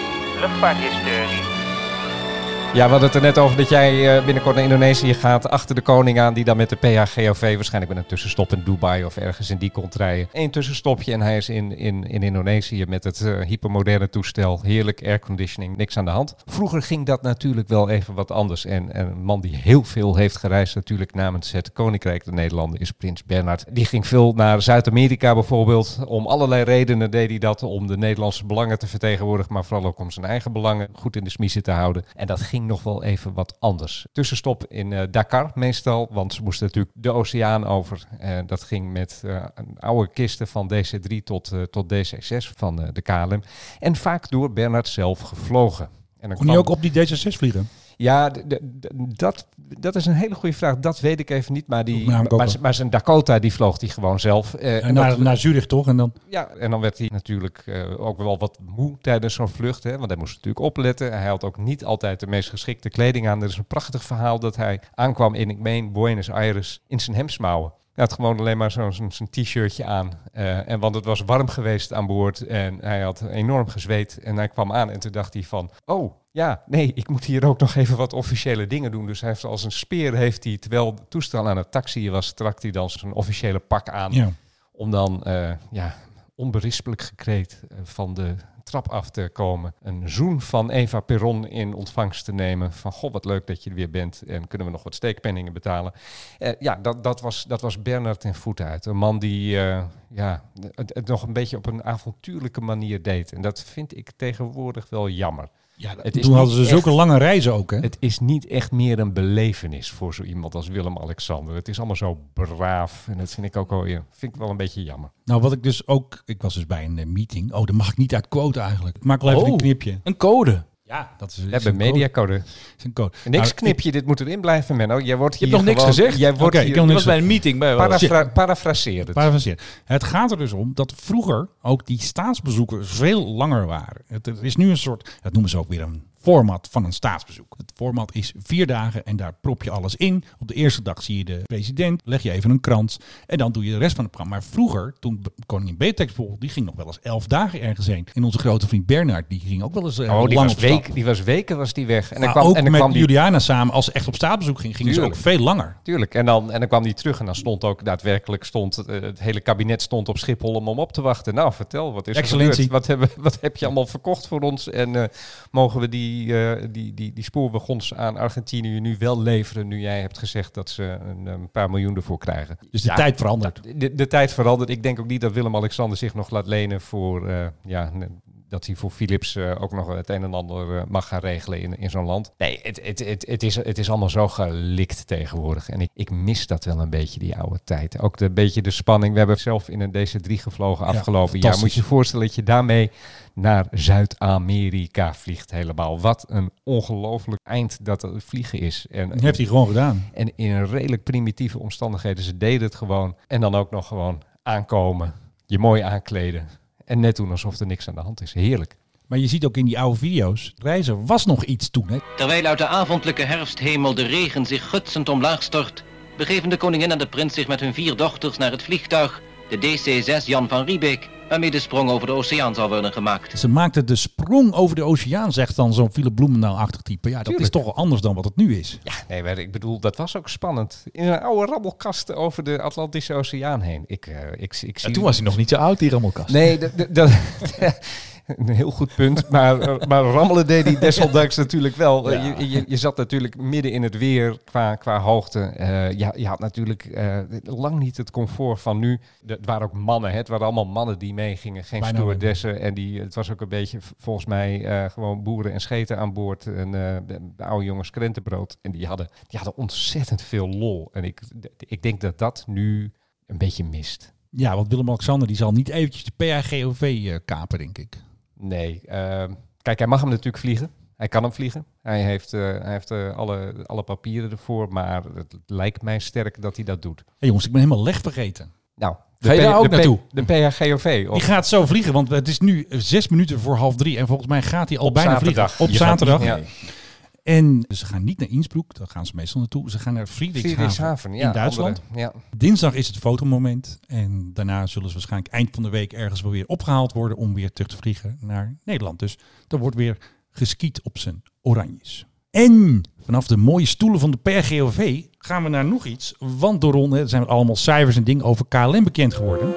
Ja, we hadden het er net over dat jij eh, binnenkort naar Indonesië gaat. Achter de koning aan, die dan met de PHGOV waarschijnlijk met een tussenstop in Dubai of ergens in die komt rijden. Eén tussenstopje en hij is in, in, in Indonesië met het eh, hypermoderne toestel. Heerlijk airconditioning, niks aan de hand. Vroeger ging dat natuurlijk wel even wat anders. En, en een man die heel veel heeft gereisd natuurlijk namens het Koninkrijk der Nederlanden is Prins Bernhard. Die ging veel naar Zuid-Amerika bijvoorbeeld. Om allerlei redenen deed hij dat. Om de Nederlandse belangen te vertegenwoordigen, maar vooral ook om zijn eigen belangen goed in de smiezen te houden. En dat ging nog wel even wat anders. Tussenstop in eh, Dakar meestal, want ze moesten natuurlijk de oceaan over. Dat ging met eh, een oude kisten van DC-3 tot, eh, tot DC-6 van de KLM. En vaak door Bernhard zelf gevlogen. En dan Kon je kwam- ook op die D66 vliegen? Ja, dat, dat is een hele goede vraag. Dat weet ik even niet. Maar, die, maar, maar zijn Dakota die vloog die gewoon zelf. Eh, En naar, dat- naar Zurich toch? En dan... ja, en dan werd hij natuurlijk eh, ook wel wat moe tijdens zo'n vlucht. Hè, want hij moest natuurlijk opletten. Hij had ook niet altijd de meest geschikte kleding aan. Er is een prachtig verhaal dat hij aankwam in, ik meen, Buenos Aires in zijn hemdsmouwen. Hij had gewoon alleen maar zo'n t-shirtje aan. Eh, en want het was warm geweest aan boord. En hij had enorm gezweet. En hij kwam aan en toen dacht hij van... Oh, ja, nee, ik moet hier ook nog even wat officiële dingen doen. Dus hij heeft als een speer, heeft hij, terwijl het toestel aan het taxi was... trakt hij dan zijn officiële pak aan. Ja. Om dan, eh, ja, onberispelijk gekreed eh, van de trap af te komen. Een zoen van Eva Perron in ontvangst te nemen. Van, goh, wat leuk dat je er weer bent. En kunnen we nog wat steekpenningen betalen? Eh, ja, dat, dat, was, dat was Bernard ten voeten uit. Een man die ja, het, het nog een beetje op een avontuurlijke manier deed. En dat vind ik tegenwoordig wel jammer. Ja, Het toen hadden ze zulke lange reizen ook, hè? Het is niet echt meer een belevenis voor zo iemand als Willem-Alexander. Het is allemaal zo braaf. En dat vind ik ook wel, weer- vind ik wel een beetje jammer. Nou, wat ik dus ook... Ik was dus bij een eh, meeting. Oh, daar mag ik niet uit quoten eigenlijk. Ik maak wel even Oh. een knipje. Een code. Ja, dat is, We hebben mediacode. is een code. Niks Nou, knipje, dit moet erin blijven, Menno. Jij wordt Je hebt nog niks gewoon- gezegd? Jij wordt ik hier heb nog Je niks was bij een meeting bij parafra parafraseer het. Parafraseer. Het gaat er dus om dat vroeger ook die staatsbezoeken veel langer waren. Het, er is nu een soort, dat noemen ze ook weer een format van een staatsbezoek. Het format is vier dagen en daar prop je alles in. Op de eerste dag zie je de president, leg je even een krans en dan doe je de rest van het programma. Maar vroeger, toen koningin Beatrix bijvoorbeeld, die ging nog wel eens elf dagen ergens heen. En onze grote vriend Bernard, die ging ook wel eens eh, Oh, die lang was, op week, die was weken was die weg. En dan kwam, ook en dan met kwam die, Juliana samen, als ze echt op staatsbezoek ging, gingen ze ook veel langer. Tuurlijk. En dan, en dan kwam die terug en dan stond ook daadwerkelijk stond, eh, het hele kabinet stond op Schiphol om hem op te wachten. Nou, vertel, wat is er gebeurd? Wat, hebben, *laughs* wat heb je allemaal verkocht voor ons? En eh, mogen we die, eh, die, die, die spoorwagons aan Argentinië nu wel leveren, nu jij hebt gezegd dat ze een, een paar miljoen ervoor krijgen? Dus de tijd verandert. De, de tijd verandert. Ik denk ook niet dat Willem-Alexander zich nog laat lenen voor, eh, ja, dat hij voor Philips eh, ook nog het een en ander eh, mag gaan regelen in, in zo'n land. Nee, het, het, het, het, is, het is allemaal zo gelikt tegenwoordig. En ik, ik mis dat wel een beetje, die oude tijd. Ook de, een beetje de spanning. We hebben zelf in een DC-3 gevlogen Ja, afgelopen jaar. Moet je je voorstellen dat je daarmee naar Zuid-Amerika vliegt helemaal. Wat een ongelooflijk eind dat het vliegen is. En, Dat heeft hij gewoon gedaan. en in redelijk primitieve omstandigheden. Ze deden het gewoon. En dan ook nog gewoon aankomen. Je mooi aankleden. En net doen alsof er niks aan de hand is. Heerlijk. Maar je ziet ook in die oude video's, reizen was nog iets toen. Hè? Terwijl uit de avondelijke herfsthemel de regen zich gutsend omlaag stort, begeven de koningin en de prins zich met hun vier dochters naar het vliegtuig de DC-6 Jan van Riebeek, waarmee de sprong over de oceaan zal worden gemaakt. Ze maakte de sprong over de oceaan, zegt dan zo'n Philip Bloemendaal-achtig type. Ja, dat Tuurlijk. is toch wel anders dan wat het nu is. Ja, nee, maar ik bedoel, dat was ook spannend. In een oude rabbelkast over de Atlantische Oceaan heen. Ik, eh, ik, ik zie... toen was hij nog niet zo oud, die rammelkast. Nee, dat- *laughs* een heel goed punt. Maar, maar rammelen deed hij desondanks natuurlijk wel. Ja. Je, je, je zat natuurlijk midden in het weer qua, qua hoogte. Eh, ja, je had natuurlijk eh, lang niet het comfort van nu. Er waren ook mannen, hè. het waren allemaal mannen die meegingen. Geen Bijna stewardessen. En die, het was ook een beetje volgens mij eh, gewoon boeren en scheten aan boord. En eh, de, de oude jongens krentenbrood. En die hadden, die hadden ontzettend veel lol. En ik, ik denk dat dat nu een beetje mist. Ja, want Willem-Alexander die zal niet eventjes de PAGOV eh, kapen, denk ik. Nee, ehm, kijk, hij mag hem natuurlijk vliegen. Hij kan hem vliegen. Hij heeft, eh, hij heeft eh, alle, alle papieren ervoor, maar het lijkt mij sterk dat hij dat doet. Hé jongens, ik ben helemaal leg vergeten. Nou, Ga je daar ook de naartoe? De PHGOV. Die gaat zo vliegen, want het is nu zes minuten voor half drie. En volgens mij gaat hij al Op bijna zaterdag. vliegen. Op Je zaterdag. ja. En ze gaan niet naar Innsbruck, daar gaan ze meestal naartoe. Ze gaan naar Friedrichshaven, Friedrichshaven, ja, in Duitsland. andere- ja. Dinsdag is het fotomoment. En daarna zullen ze waarschijnlijk eind van de week ergens wel weer opgehaald worden om weer terug te vliegen naar Nederland. Dus er wordt weer geskiet op zijn oranjes. En vanaf de mooie stoelen van de PRGOV gaan we naar nog iets. Want door Ron, er zijn allemaal cijfers en dingen over KLM bekend geworden.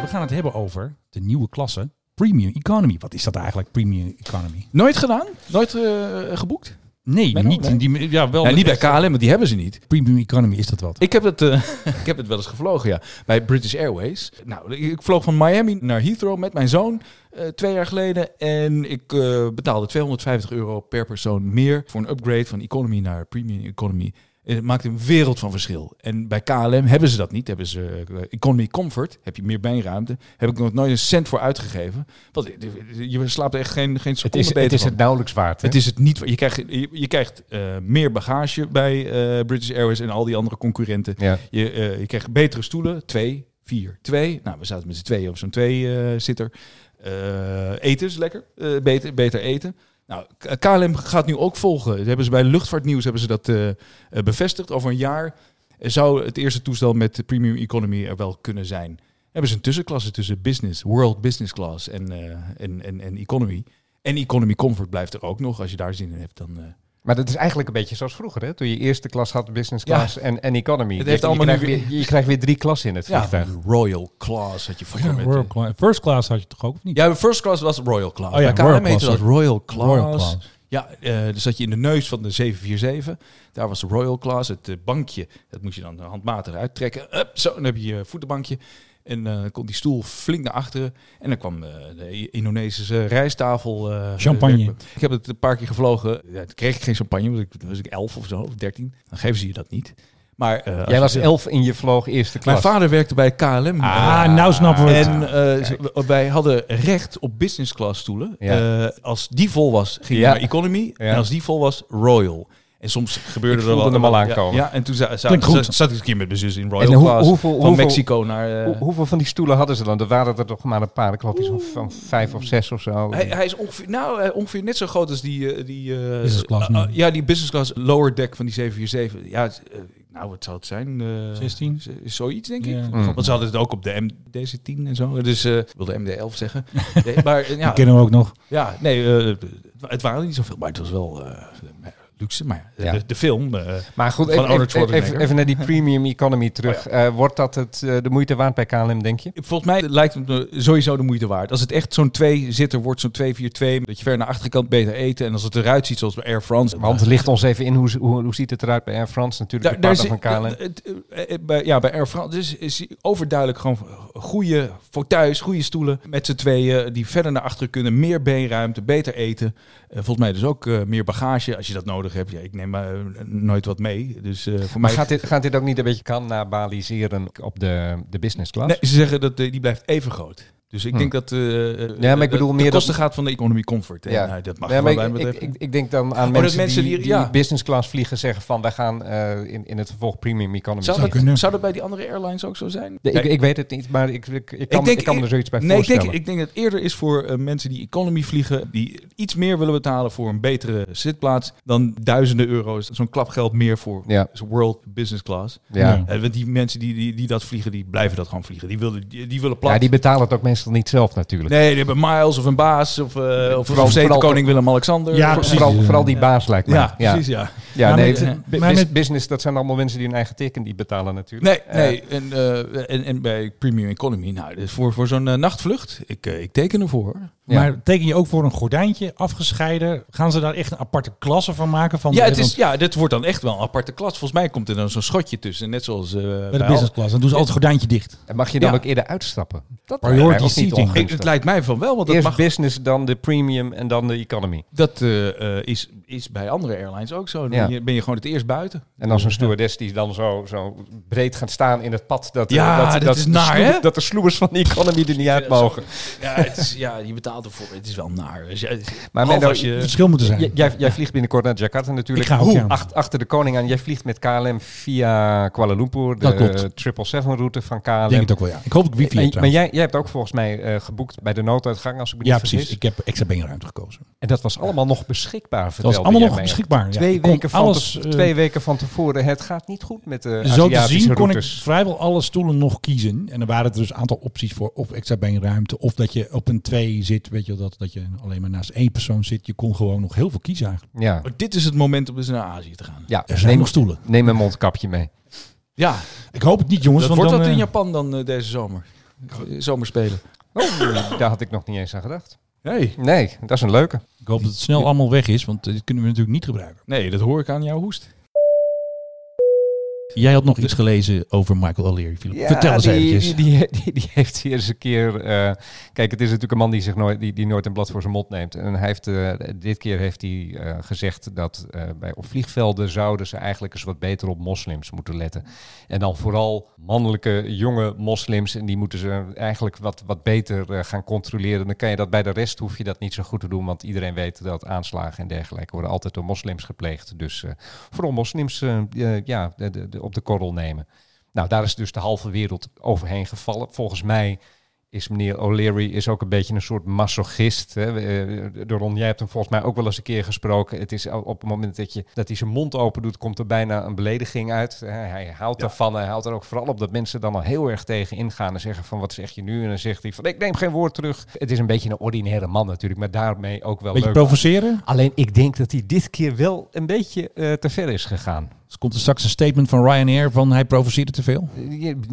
We gaan het hebben over de nieuwe klasse Premium Economy. Wat is dat eigenlijk, Premium Economy? Nooit gedaan? Nooit eh, geboekt? Nee, niet, in die, ja, wel Ja, niet bij KLM, want die hebben ze niet. Premium Economy is dat wat? Ik heb, het, eh, *laughs* ik heb het wel eens gevlogen, ja. Bij British Airways. Nou, ik vloog van Miami naar Heathrow met mijn zoon eh, twee jaar geleden. En ik betaalde 250 euro per persoon meer voor een upgrade van economy naar premium economy. Het maakt een wereld van verschil. En bij KLM hebben ze dat niet. Hebben ze eh, economy comfort. Heb je meer beenruimte. Heb ik nog nooit een cent voor uitgegeven. Want eh, je slaapt echt geen, geen Het seconde is, beter het is het nauwelijks waard. hè? Het is het niet. Je krijgt, je, je krijgt eh, meer bagage bij British Airways en al die andere concurrenten. Ja. Je, je krijgt betere stoelen. Twee, vier, twee. Nou, we zaten met z'n tweeën op zo'n twee-zitter. eten is lekker. Beter, beter eten. Nou, KLM gaat nu ook volgen. Hebben ze bij Luchtvaartnieuws hebben ze dat eh, eh, bevestigd. Over een jaar zou het eerste toestel met de premium economy er wel kunnen zijn. Hebben ze een tussenklasse tussen business, world business class en, eh, en, en, en economy. En economy comfort blijft er ook nog. Als je daar zin in hebt, dan... Maar dat is eigenlijk een beetje zoals vroeger, hè? Toen je eerste klas had, business Ja. class en, en economy. Het Je- heeft je, allemaal krijgt nu weer, weer- je krijgt weer drie klassen in het ja, vliegtuig. Royal Class had je vroeger Ja, met... Royal Class. First Class had je toch ook, of niet? Ja, first class was Royal Class. Oh ja, KLM heette Class, dat. Royal Class. Royal Class. Ja, eh dus zat je in de neus van de 747. Daar was de Royal Class. Het eh, bankje, dat moest je dan handmatig uittrekken. Up, zo, dan heb je je voetenbankje. En eh kon die stoel flink naar achteren. En dan kwam eh, de Indonesische rijsttafel. eh, Champagne. werken. Ik heb het een paar keer gevlogen. Ja, toen kreeg ik geen champagne, want ik was ik elf of zo, of dertien. Dan geven ze je dat niet. Maar, eh, Jij was elf in je vloog eerste klas. Mijn vader werkte bij KLM. Ah, nou snappen we het. En eh, wij hadden recht op business class stoelen. Ja. Eh, als die vol was, ging je Ja. naar economy. Ja. En als die vol was, royal. En soms gebeurde er wel... hem al ja, aankomen. Ja, en toen za- za- zat, zat ik een keer met mijn zus in royal En hoe- class. hoeveel- van hoeveel- Mexico naar... eh, Hoe- hoeveel van die stoelen hadden ze dan? Er waren er toch maar een paar. Ik geloof van, van vijf of zes of zo. hij, hij is ongeveer, nou, eh, ongeveer net zo groot als die... eh, die Business class ja, die business class lower deck van die 747. Ja, nou, wat zou het zijn? Eh, 16? z- Zoiets, denk ik. Mm. Want ze hadden het ook op de MDC-10 en zo. Dus ik wilde MD-11 zeggen. Nee, maar *laughs* ja, Die kennen we ook nog. Ja, nee, het waren niet zoveel, maar het was wel luxe. Maar ja, Ja. de, de film eh, Maar goed, van even, even, Schwarzenegger. even, even naar die premium economy terug. Eh, wordt dat het, eh, de moeite waard bij KLM, denk je? Volgens mij lijkt het me sowieso de moeite waard. Als het echt zo'n twee-zitter wordt, zo'n 2-4-2, dat je ver naar achterkant beter eten. En als het eruit ziet zoals bij Air France. Want licht ons even in, hoe, hoe, hoe ziet het eruit bij Air France? Natuurlijk de partner van KLM. ja, bij Air France dus is overduidelijk gewoon goede fauteuils, goede stoelen. Met z'n tweeën die verder naar achteren kunnen. Meer beenruimte, beter eten. Eh, volgens mij dus ook eh, meer bagage als je dat nodig hebt. Ja, ik neem maar nooit wat mee. Dus eh, voor Maar mij gaat dit, gaat dit ook niet een beetje kannibaliseren op de, de business class? Nee, ze zeggen dat eh, die blijft even groot. Dus ik Hm. denk dat eh, Ja, maar ik bedoel de, meer de kosten dat- gaat van de economy comfort. Ja, nou, dat mag Ja, wel maar ik, ik, ik, ik denk dan aan Oh, mensen, mensen die, die- ja. business class vliegen zeggen van wij gaan eh, in, in het vervolg premium economy. Zou dat, zou dat bij die andere airlines ook zo zijn? Nee, ik, ik weet het niet, maar ik, ik, ik, kan, ik kan me er zoiets bij nee, ik denk, ik denk dat het eerder is voor eh, mensen die economy vliegen, die iets meer willen betalen voor een betere zitplaats, dan duizenden euro's. Zo'n klapgeld meer voor Ja. world business class. Ja. Eh, want die mensen die, die, die dat vliegen, die blijven dat gewoon vliegen. Die willen, die, die willen plat. ja, die betalen het ook meestal niet zelf natuurlijk. Nee, die hebben Miles of een baas of, eh of, Vooral- of vooral- koning Willem-Alexander. Ja, Of-. Vooral, vooral die baas lijkt me. Ja, precies, ja. Ja, Maar nee, met- bu- maar met- business, dat zijn allemaal mensen die hun eigen ticket niet betalen natuurlijk. Nee, nee. En, eh, en, en bij Premium Economy, nou, dus voor, voor zo'n eh, nachtvlucht, ik, ik teken ervoor. Maar teken je ook voor een gordijntje afgescheiden? Gaan ze daar echt een aparte klasse van maken? Van Ja, het is, ja, dit wordt dan echt wel een aparte klas. Volgens mij komt er dan zo'n schotje tussen. Net zoals eh, Bij de business class. Dan doen ze altijd het gordijntje dicht. En mag je dan Ja. ook eerder uitstappen? Dat Priority niet ongunstig. Het lijkt mij van wel, want dat Eerst mag- business, dan de premium en dan de economy. Dat eh, eh, is, is bij andere airlines ook zo. Dan Ja. ben je- ben je gewoon het eerst buiten. En dan zo'n stewardess die dan zo, zo breed gaat staan in het pad. Dat, Ja, dat, dat is de naar, hè? Dat de sloebers van de economy er niet uit dat mogen. Ja, het is, ja, je betaalt ervoor. Het is wel naar. Dus Maar als je... verschil moeten zijn. J- Jij, jij vliegt binnenkort naar Jakarta natuurlijk. Ik ga ook, Hoe? ja. Ach- achter de koning aan. Jij vliegt met KLM via Kuala Lumpur. Dat De klopt. 777 route van KLM. Ik denk het ook wel, ja. Ik hoop dat ik wifi En- heb Maar jij, jij hebt ook volgens mij eh, geboekt bij de nooduitgang, als ik me Ja, niet precies. vergis. Ik heb extra beenruimte gekozen. En dat was allemaal nog beschikbaar, Dat was allemaal nog mij. beschikbaar. ja. Twee, weken van alles, te- eh, twee weken van tevoren. Het gaat niet goed met de Zo te zien kon ik vrijwel alle stoelen nog kiezen. En er waren er dus een aantal opties voor. Of extra beenruimte. Of dat je op een twee zit. Weet je wel, dat, dat je alleen maar naast één persoon zit. Je kon gewoon nog heel veel kiezen eigenlijk. Ja, Maar dit is het moment om dus naar Azië te gaan. ja. Er zijn neem, nog stoelen. neem een mondkapje mee. Ja, Ik hoop het niet jongens. dat want wordt dan, wat in eh, Japan dan deze zomer. Eh, Zomerspelen. Oh, *laughs* daar had ik nog niet eens aan gedacht. Nee. Nee, dat is een leuke. Ik hoop dat het snel allemaal weg is. Want eh, dit kunnen we natuurlijk niet gebruiken. nee, dat hoor ik aan jouw hoest. Jij had nog iets gelezen over Michael O'Leary. Philip. Vertel eens die, eventjes. Die, die, heeft hier eens een keer... eh, kijk, het is natuurlijk een man die, zich nooit, die, die nooit een blad voor zijn mond neemt. En hij heeft, eh, dit keer heeft hij eh, gezegd dat bij, op vliegvelden zouden ze eigenlijk eens wat beter op moslims moeten letten. En dan vooral mannelijke, jonge moslims. En die moeten ze eigenlijk wat, wat beter gaan controleren. Dan kan je dat bij de rest, hoef je dat niet zo goed te doen. Want iedereen weet dat aanslagen en dergelijke worden altijd door moslims gepleegd. Dus vooral moslims ja, de, de- op de korrel nemen. Nou, daar is dus de halve wereld overheen gevallen. Volgens mij is meneer O'Leary is ook een beetje een soort masochist. Hè. Eh, Doron, jij hebt hem volgens mij ook wel eens een keer gesproken. Het is op het moment dat, je, dat hij zijn mond open doet, komt er bijna een belediging uit. Hij houdt ervan. Hij houdt er ook vooral op dat mensen dan al heel erg tegen ingaan en zeggen van wat zeg je nu? En dan zegt hij van ik neem geen woord terug. Het is een beetje een ordinaire man natuurlijk, maar daarmee ook wel Beetje leuk. provoceren. Alleen ik denk dat hij dit keer wel een beetje eh, te ver is gegaan. Dus komt er straks een statement van Ryanair van hij provoceerde te veel?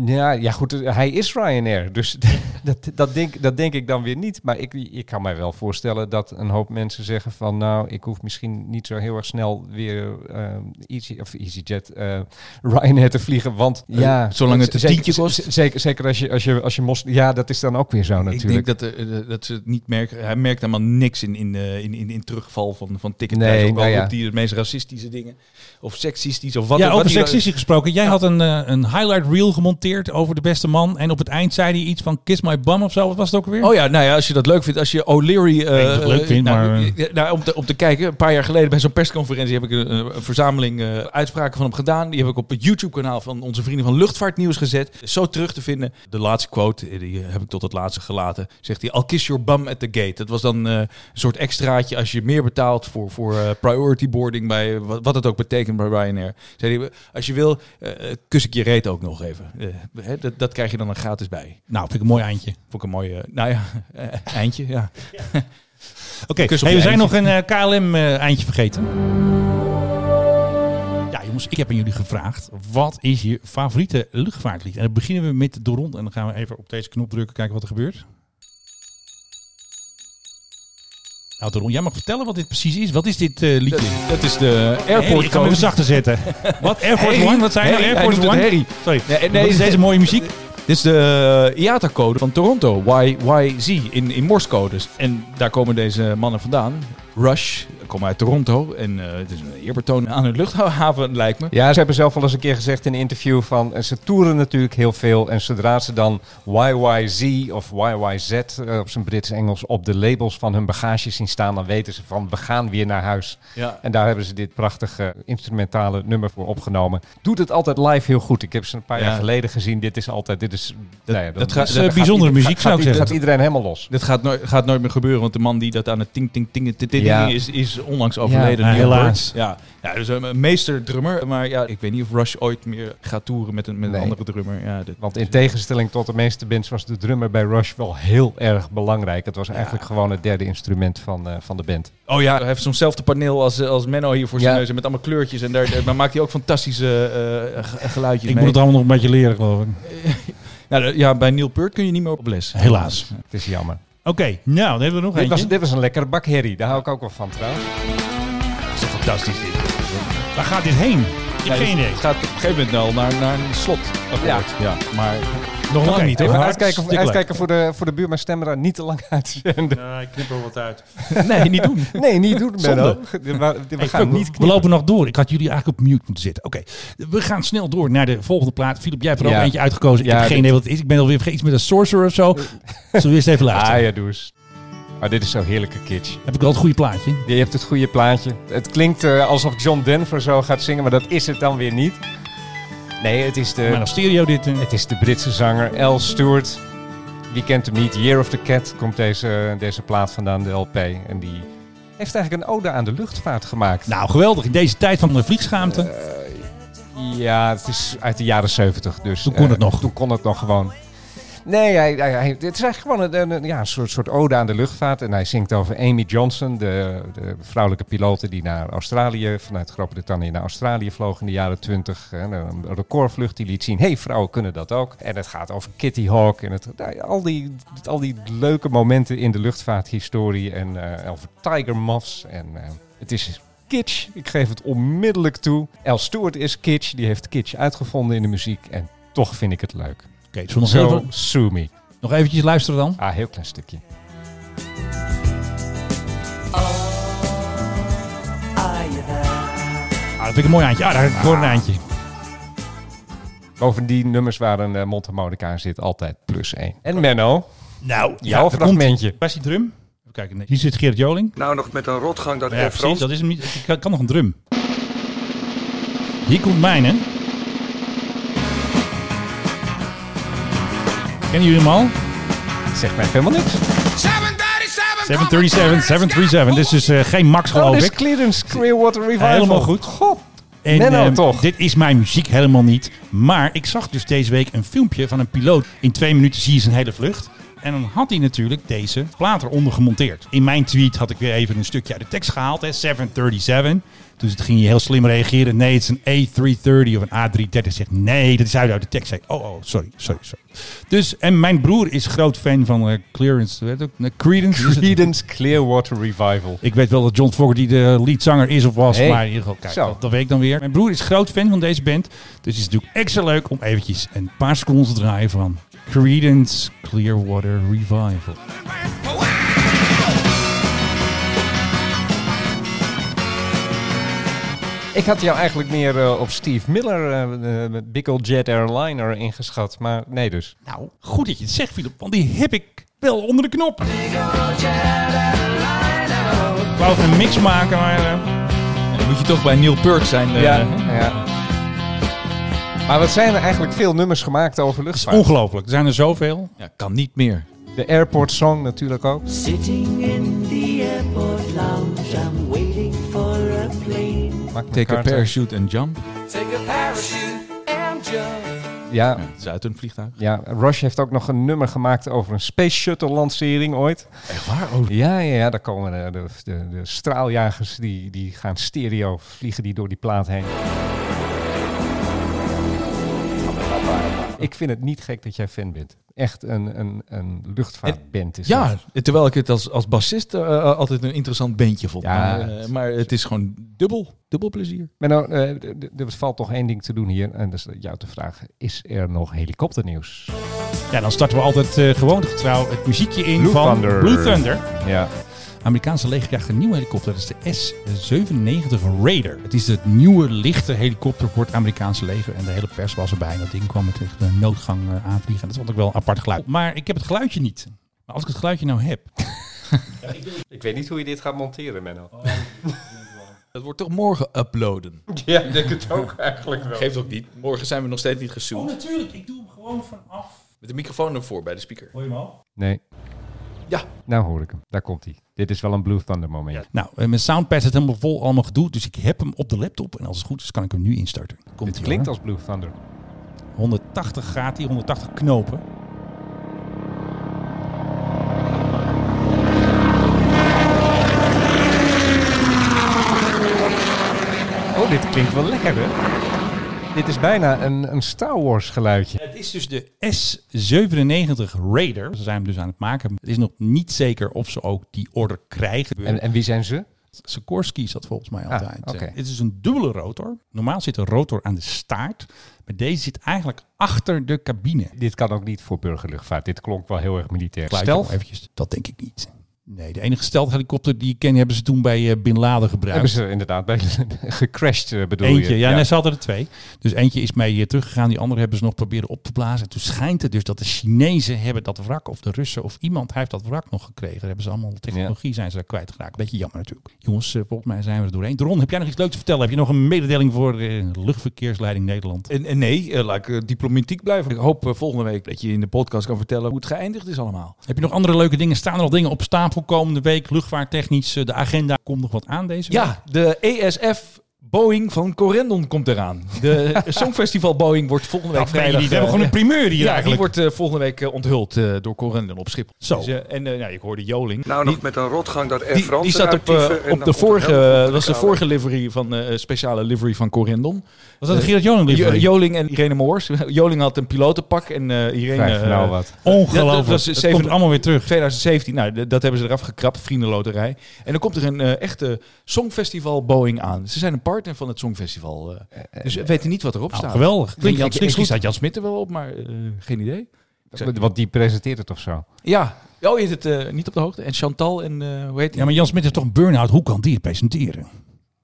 Ja, ja goed, eh, hij is Ryanair. Dus *laughs* dat, dat, denk, dat denk ik dan weer niet. Maar ik, ik kan mij wel voorstellen dat een hoop mensen zeggen van... nou, ik hoef misschien niet zo heel erg snel weer eh, Easy, of EasyJet uh, Ryanair te vliegen. Want Uh, ja... zolang het een tientje kost. Zeker, zeker als je, als je, als je mos... Ja, dat is dan ook weer zo natuurlijk. Ik denk dat, dat ze het niet merken. Hij merkt helemaal niks in, in, in, in, in terugval van, van ticketprijzen. Nee, ook al nou ja. meest racistische dingen. Of seksistisch of wat ja, wat over seksistisch gesproken. Jij had een, eh, een highlight reel gemonteerd over de beste man. En op het eind zei hij iets van kiss my bum of zo. Wat was het ook weer? Oh ja, nou ja, als je dat leuk vindt. Als je O'Leary... het leuk vind, nou, maar- eh, nou, om, te, om te kijken, een paar jaar geleden bij zo'n persconferentie heb ik een, een verzameling uitspraken van hem gedaan. Die heb ik op het YouTube-kanaal van onze vrienden van Luchtvaartnieuws gezet. Zo terug te vinden. De laatste quote, die heb ik tot het laatste gelaten. Zegt hij, I'll kiss your bum at the gate. Dat was dan een soort extraatje als je meer betaalt voor, voor priority boarding bij wat, wat het ook betekent bij Ryanair. Zei hij, als je wil, eh, kus ik je reet ook nog even. Eh, hè, dat, dat krijg je dan een gratis bij. Nou, vind ik een mooi eindje. Vond ik een mooi, nou ja, *laughs* eh, eindje, ja. *laughs* Oké, hey, we zijn nog een KLM-eindje vergeten. Ja, jongens, ik heb aan jullie gevraagd. Wat is je favoriete luchtvaartlied? En dan beginnen we met de rond. En dan gaan we even op deze knop drukken, kijken wat er gebeurt. Nou, Doron, jij mag vertellen wat dit precies is. Wat is dit eh, liedje? Dat is de Harry, airport ik kan hem even zachter zetten. *laughs* wat? Air Force Harry? One? Wat zijn Harry, hij Air Force noemt het One? Harry. Sorry. Nee, is deze mooie muziek? Dit is de IATA-code van Toronto, YYZ, in, in Morse-codes. En daar komen deze mannen vandaan. Rush, kom uit Toronto en eh, het is een eerbetoon aan hun luchthaven, lijkt me. Ja, ze hebben zelf al eens een keer gezegd in een interview van... eh, ze toeren natuurlijk heel veel en zodra ze dan YYZ of YYZ eh, op zijn Brits-Engels op de labels van hun bagage zien staan... dan weten ze van we gaan weer naar huis. Ja. En daar hebben ze dit prachtige instrumentale nummer voor opgenomen. Doet het altijd live heel goed. Ik heb ze een paar Ja. jaar geleden gezien. Dit is altijd... Dit is, nou ja, dat gaat- dat is, bijzondere muziek, gaat- zou ik zeggen. gaat iedereen helemaal los. Dit gaat, nooit, gaat nooit meer gebeuren, want de man die dat aan het ting ting ting ting Ja. is, is onlangs overleden. Ja, helaas. Ja, ja, dus een meesterdrummer. Maar ja, ik weet niet of Rush ooit meer gaat toeren met een, met een andere drummer. Ja, dit, Want in tegenstelling tot de meeste bands was de drummer bij Rush wel heel erg belangrijk. Het was eigenlijk gewoon het derde instrument van, eh, van de band. Oh ja, hij heeft zo'nzelfde paneel als, als Menno hier voor zijn Ja. neus. en Met allemaal kleurtjes. En daar, daar maakt hij ook fantastische eh, ge- geluidjes Ik mee. moet het allemaal nog een beetje leren, geloof ik. Ja, *laughs* de- ja, bij Neil Peart kun je niet meer op les. Helaas. Het is jammer. Oké, nou, dan hebben we nog Dit eentje. was, dit was een lekkere bak herrie. Daar hou ik ook wel van trouwens. Dat is toch fantastisch dit. Waar gaat dit heen? Ik heb geen idee. Het gaat op een gegeven moment wel naar, naar een slot. Ja. ja. Maar Nog lang niet, hoor. Uitkijken, uitkijken voor de, voor de buurman stemmen daar niet te lang uitzenden. *laughs* Ja, ik knip er wat uit. *laughs* nee, niet doen. *laughs* Nee, niet doen, Zonde. Menno. We, Hey, gaan we- niet we knippen. lopen nog door. Ik had jullie eigenlijk op mute moeten zetten. Oké, we gaan snel door naar de volgende plaat. Filip, jij hebt er ook Ja. eentje uitgekozen. Ik Ja, heb geen idee wat het is. Ik ben alweer vergeten iets met een sorcerer of zo. Zullen we eerst even luisteren? Ah ja, doe eens. Maar dit is zo heerlijke kitsch. Heb ik wel het goede plaatje? Je hebt het goede plaatje. Het klinkt eh, alsof John Denver zo gaat zingen, maar dat is het dan weer niet. Nee, het is Maar de, stereo dit. eh. het is de Britse zanger Al Stewart. Wie kent hem niet? Year of the Cat komt deze, deze plaat vandaan, de LP. En die heeft eigenlijk een ode aan de luchtvaart gemaakt. Nou, geweldig. In deze tijd van de vliegschaamte. Ja, het is uit de jaren 70. Dus, Toen kon eh, het nog. Toen kon het nog gewoon. Nee, hij, hij, het is eigenlijk gewoon een, ja, een soort, soort ode aan de luchtvaart. En hij zingt over Amy Johnson, de, de vrouwelijke pilote die naar Australië, vanuit Groot-Brittannië naar Australië vloog in de jaren 20. Hè, een recordvlucht die liet zien, hey, vrouwen kunnen dat ook. En het gaat over Kitty Hawk en het, nou al, die, al die leuke momenten in de luchtvaarthistorie. En eh, over Tiger Moths. En eh, het is kitsch. Ik geef het onmiddellijk toe. Al Stewart is kitsch. Die heeft kitsch uitgevonden in de muziek. En toch vind ik het leuk. Oké, we nog, Zo, even, sue me. nog eventjes luisteren dan? Ah, heel klein stukje. Ah, dat vind ik een mooi eindje. Ah, daar heb ik voor een eindje. Bovendien, nummers waar een uh, mondharmonica in zit, altijd plus één. En Menno, Nou, jouw daar fragmentje. Waar is die drum? Even kijken. Nee, hier zit Geert Joling. Nou, nog met een rotgang dat Ja, precies. France. Dat is hem niet. Ik kan, kan nog een drum. Hier komt mijne. Kennen jullie hem al? Zeg mij helemaal niks. 737, 737. Dit is dus eh, geen Max, Oh, geloof dit is ik. Clearance Clearwater Revival. Helemaal goed. God. En Menno, ehm, toch? dit is mijn muziek helemaal niet. Maar ik zag dus deze week een filmpje van een piloot. In twee minuten zie je zijn hele vlucht. En dan had hij natuurlijk deze plaat eronder gemonteerd. In mijn tweet had ik weer even een stukje uit de tekst gehaald. Hè, 737. Dus het ging je heel slim reageren. Nee, het is een A330 of een A330. Zegt nee, dat is uit, uit de tekst. Zei, ik, oh, oh, sorry, sorry, sorry. Dus, en mijn broer is groot fan van eh, Clearance. Weet ook, is het? Creedence Clearwater Revival. Ik weet wel dat John Fogerty de leadzanger is of was, Hey. maar in ieder geval, kijk, dat weet ik dan weer. Mijn broer is groot fan van deze band, dus het is natuurlijk extra leuk om eventjes een paar seconden te draaien van Creedence Clearwater Revival. Ik had jou eigenlijk meer eh, op Steve Miller met Big Old Jet Airliner ingeschat. Maar nee dus. Nou, goed dat je het zegt, Philip, want die heb ik wel onder de knop. Ik wou even een mix maken, maar... eh, dan moet je toch bij Neil Peart zijn. eh, ja, ja. Maar wat zijn er eigenlijk veel nummers gemaakt over het is luchtvaart? ongelooflijk, er zijn er zoveel. ja, kan niet meer. De Airport Song natuurlijk ook. Sitting in the airport lounge, I'm waiting for a plane. Mark Take a parachute and jump. Take a parachute and jump. Ja, Ja, het is uit een vliegtuig. ja, Rush heeft ook nog een nummer gemaakt over een Space Shuttle lancering ooit. Echt waar? Oh, Ja, ja, ja daar komen de, de, de, de straaljagers die, die gaan stereo vliegen die door die plaat heen. Ik vind het niet gek dat jij fan bent. Echt een, een, een luchtvaartband is ja, dat. terwijl ik het als, als bassist eh, altijd een interessant bandje vond. Ja. Maar, eh, maar het is gewoon dubbel, dubbel plezier. Maar nou, eh, er valt toch één ding te doen hier. En dat is jou te vragen. Is er nog helikopternieuws? Ja, dan starten we altijd eh, gewoon getrouw het muziekje in Blue van Thunder. Blue Thunder. Ja. Amerikaanse leger krijgt een nieuwe helikopter. Dat is de S-97 Raider. Het is het nieuwe lichte helikopter voor het Amerikaanse leger. En de hele pers was erbij. En dat ding kwam met de noodgang eh, aanvliegen. En dat vond ik wel een apart geluid. Maar ik heb het geluidje niet. Maar als ik het geluidje nou heb... *laughs* Ik weet niet hoe je dit gaat monteren, Menno. Dat wordt toch morgen uploaden? *laughs* Ja, ik denk het ook eigenlijk wel. Geeft ook niet. Morgen zijn we nog steeds niet gezoomd. natuurlijk. Ik doe hem gewoon vanaf. Met de microfoon ervoor bij de speaker. Hoor je hem al? Nee. Ja. Nou hoor ik hem. Daar komt hij. Dit is wel een Blue Thunder moment. Nou, eh, mijn soundpad zit helemaal vol allemaal gedoe. Dus ik heb hem op de laptop. En als het goed is, kan ik hem nu instarten. Komt Dit klinkt als Blue Thunder. 180 gaat hij, 180 knopen. Oh, dit klinkt wel lekker, hè? Dit is bijna een, een Star Wars geluidje. Het is dus de S-97 Raider. Ze zijn hem dus aan het maken. Het is nog niet zeker of ze ook die order krijgen. En, en wie zijn ze? Sikorsky dat volgens mij Ah, altijd. oké. Eh, Het is een dubbele rotor. Normaal zit een rotor aan de staart. Maar deze zit eigenlijk achter de cabine. Dit kan ook niet voor burgerluchtvaart. Dit klonk wel heel erg militair. Stel, eventjes. Dat denk ik niet. Nee, de enige stelthelikopter die ik ken hebben ze toen bij eh, Bin Laden gebruikt. hebben ze inderdaad bij *laughs* gecrashed, eh, bedoel Eentje, je? ja, Nee, ze hadden er twee. Dus eentje is mee eh, teruggegaan, die andere hebben ze nog proberen op te blazen. En toen schijnt het dus dat de Chinezen hebben dat wrak, of de Russen, of iemand heeft dat wrak nog gekregen. Daar hebben ze allemaal technologie, zijn ze daar kwijtgeraakt. Beetje jammer natuurlijk. Jongens, volgens mij zijn we er doorheen. Ron, heb jij nog iets leuks te vertellen? Heb je nog een mededeling voor eh, Luchtverkeersleiding Nederland? En, en nee, laat ik diplomatiek blijven. Ik hoop volgende week dat je in de podcast kan vertellen hoe het geëindigd is allemaal. Heb je nog andere leuke dingen? Staan er al dingen op stapel komende week? Luchtvaarttechnisch, eh, de agenda komt nog wat aan deze week? Ja, de ESF Boeing van Corendon komt eraan. De *laughs* Songfestival Boeing wordt volgende week Dat je vrijdag... niet. We hebben gewoon een primeur hier ja, eigenlijk. die wordt eh, volgende week eh, onthuld eh, door Corendon op Schiphol. Zo. Dus, eh, en eh, ja, ik hoorde Joling. Nou, nog met een rotgang dat Air Die, France die zat op, eh, op de vorige, was de vorige livery van, eh, speciale livery van Corendon. Was dat de Eh, Gerard Joling livery? Jo- Joling en Irene Moors. *laughs* Joling had een pilotenpak en eh Irene... Krijg eh, nou wat. Ongelooflijk. dat was Het zeven- komt allemaal weer terug. 2017, nou, dat hebben ze eraf gekrapt, vriendenloterij. En dan komt er een eh, echte Songfestival Boeing aan. Ze zijn een partner van het Songfestival. eh. dus we weten niet wat erop Nou, staat. geweldig. Klinkt Jan, misschien staat Jan Smit er wel op, maar eh, geen idee. Want die presenteert het of zo. ja, oh, is het eh, niet op de hoogte. En Chantal en eh, hoe heet die? Ja, maar Jan Smit is toch een burn-out. Hoe kan die het presenteren?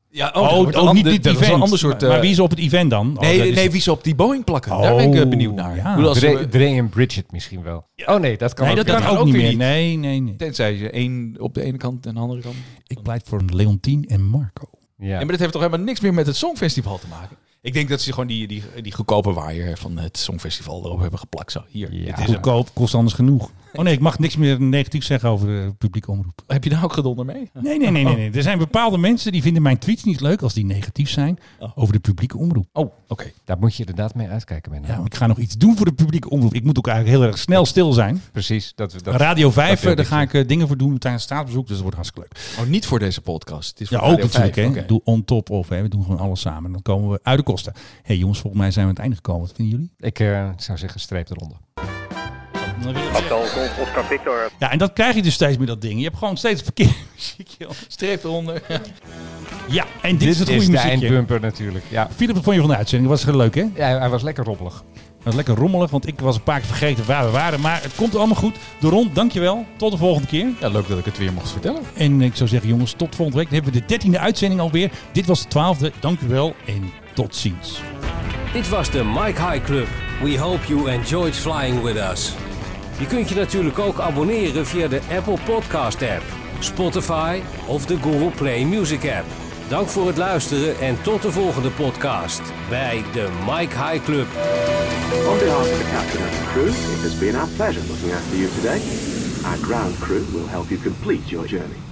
Ja, Oh, dat wordt een oh, niet dit event. een ander soort... maar, maar eh, wie is op het event dan? Oh, nee, nee, wie ze op die Boeing plakken. Daar ben ik eh, Oh, benieuwd naar. ja. Dre, we- Dre en Bridget misschien wel. Oh nee, dat kan nee, ook dat kan ook niet meer. niet. Nee, nee, nee. Tenzij je één op de ene kant en de andere kant. Ik pleit voor Leontien en Marco. Ja. Ja, maar dat heeft toch helemaal niks meer met het Songfestival te maken? Ik denk dat ze gewoon die, die, die goedkope waaier van het Songfestival erop hebben geplakt. Zo, hier. Ja. dit is. Goedkoop, kost anders genoeg. Oh nee, ik mag niks meer negatief zeggen over de publieke omroep. Heb je daar ook gedonder mee? Nee, nee, nee, nee, nee. Er zijn bepaalde mensen die vinden mijn tweets niet leuk als die negatief zijn over de publieke omroep. Oh, oké. Daar moet je inderdaad mee uitkijken. Menno. Ja, ik ga nog iets doen voor de publieke omroep. Ik moet ook eigenlijk heel erg snel stil zijn. Precies. Dat, dat, Radio 5, dat wil eh, daar ga ik eh, dingen voor doen tijdens staatsbezoek. Dus dat wordt hartstikke leuk. Oh, niet voor deze podcast. Het is Ja, voor ook Radio natuurlijk. 5. Hè. Oké. Ik doe on top of. Hè. We doen gewoon alles samen. Dan komen we uit de kosten. hey, jongens, volgens mij zijn we aan het einde gekomen. Wat vinden jullie? Ik eh, zou zeggen streep eronder. Hotel Golf Oscar Victor. Ja, en dat krijg je dus steeds met dat ding. Je hebt gewoon steeds het verkeerde *laughs* muziekje. Streep eronder. Ja, en dit, is het is goede de muziekje. eindbumper natuurlijk. Ja. Philip, wat vond je van de uitzending? Was het leuk, hè? ja, hij was lekker rommelig. Het was lekker rommelig, want ik was een paar keer vergeten waar we waren. Maar het komt allemaal goed. De rond, dankjewel. Tot de volgende keer. Ja, leuk dat ik het weer mocht vertellen. En ik zou zeggen, jongens, tot volgende week. Dan hebben we de dertiende uitzending alweer. Dit was de twaalfde. Dank u wel en tot ziens. Dit was de Mike High Club. We hope you enjoyed flying with us. Je kunt je natuurlijk ook abonneren via de Apple Podcast app, Spotify of de Google Play Music app. Dank voor het luisteren en tot de volgende podcast bij de Mike High Club. On behalf of the captain and the crew, it has been our pleasure looking after you today. Our ground crew will help you complete your journey.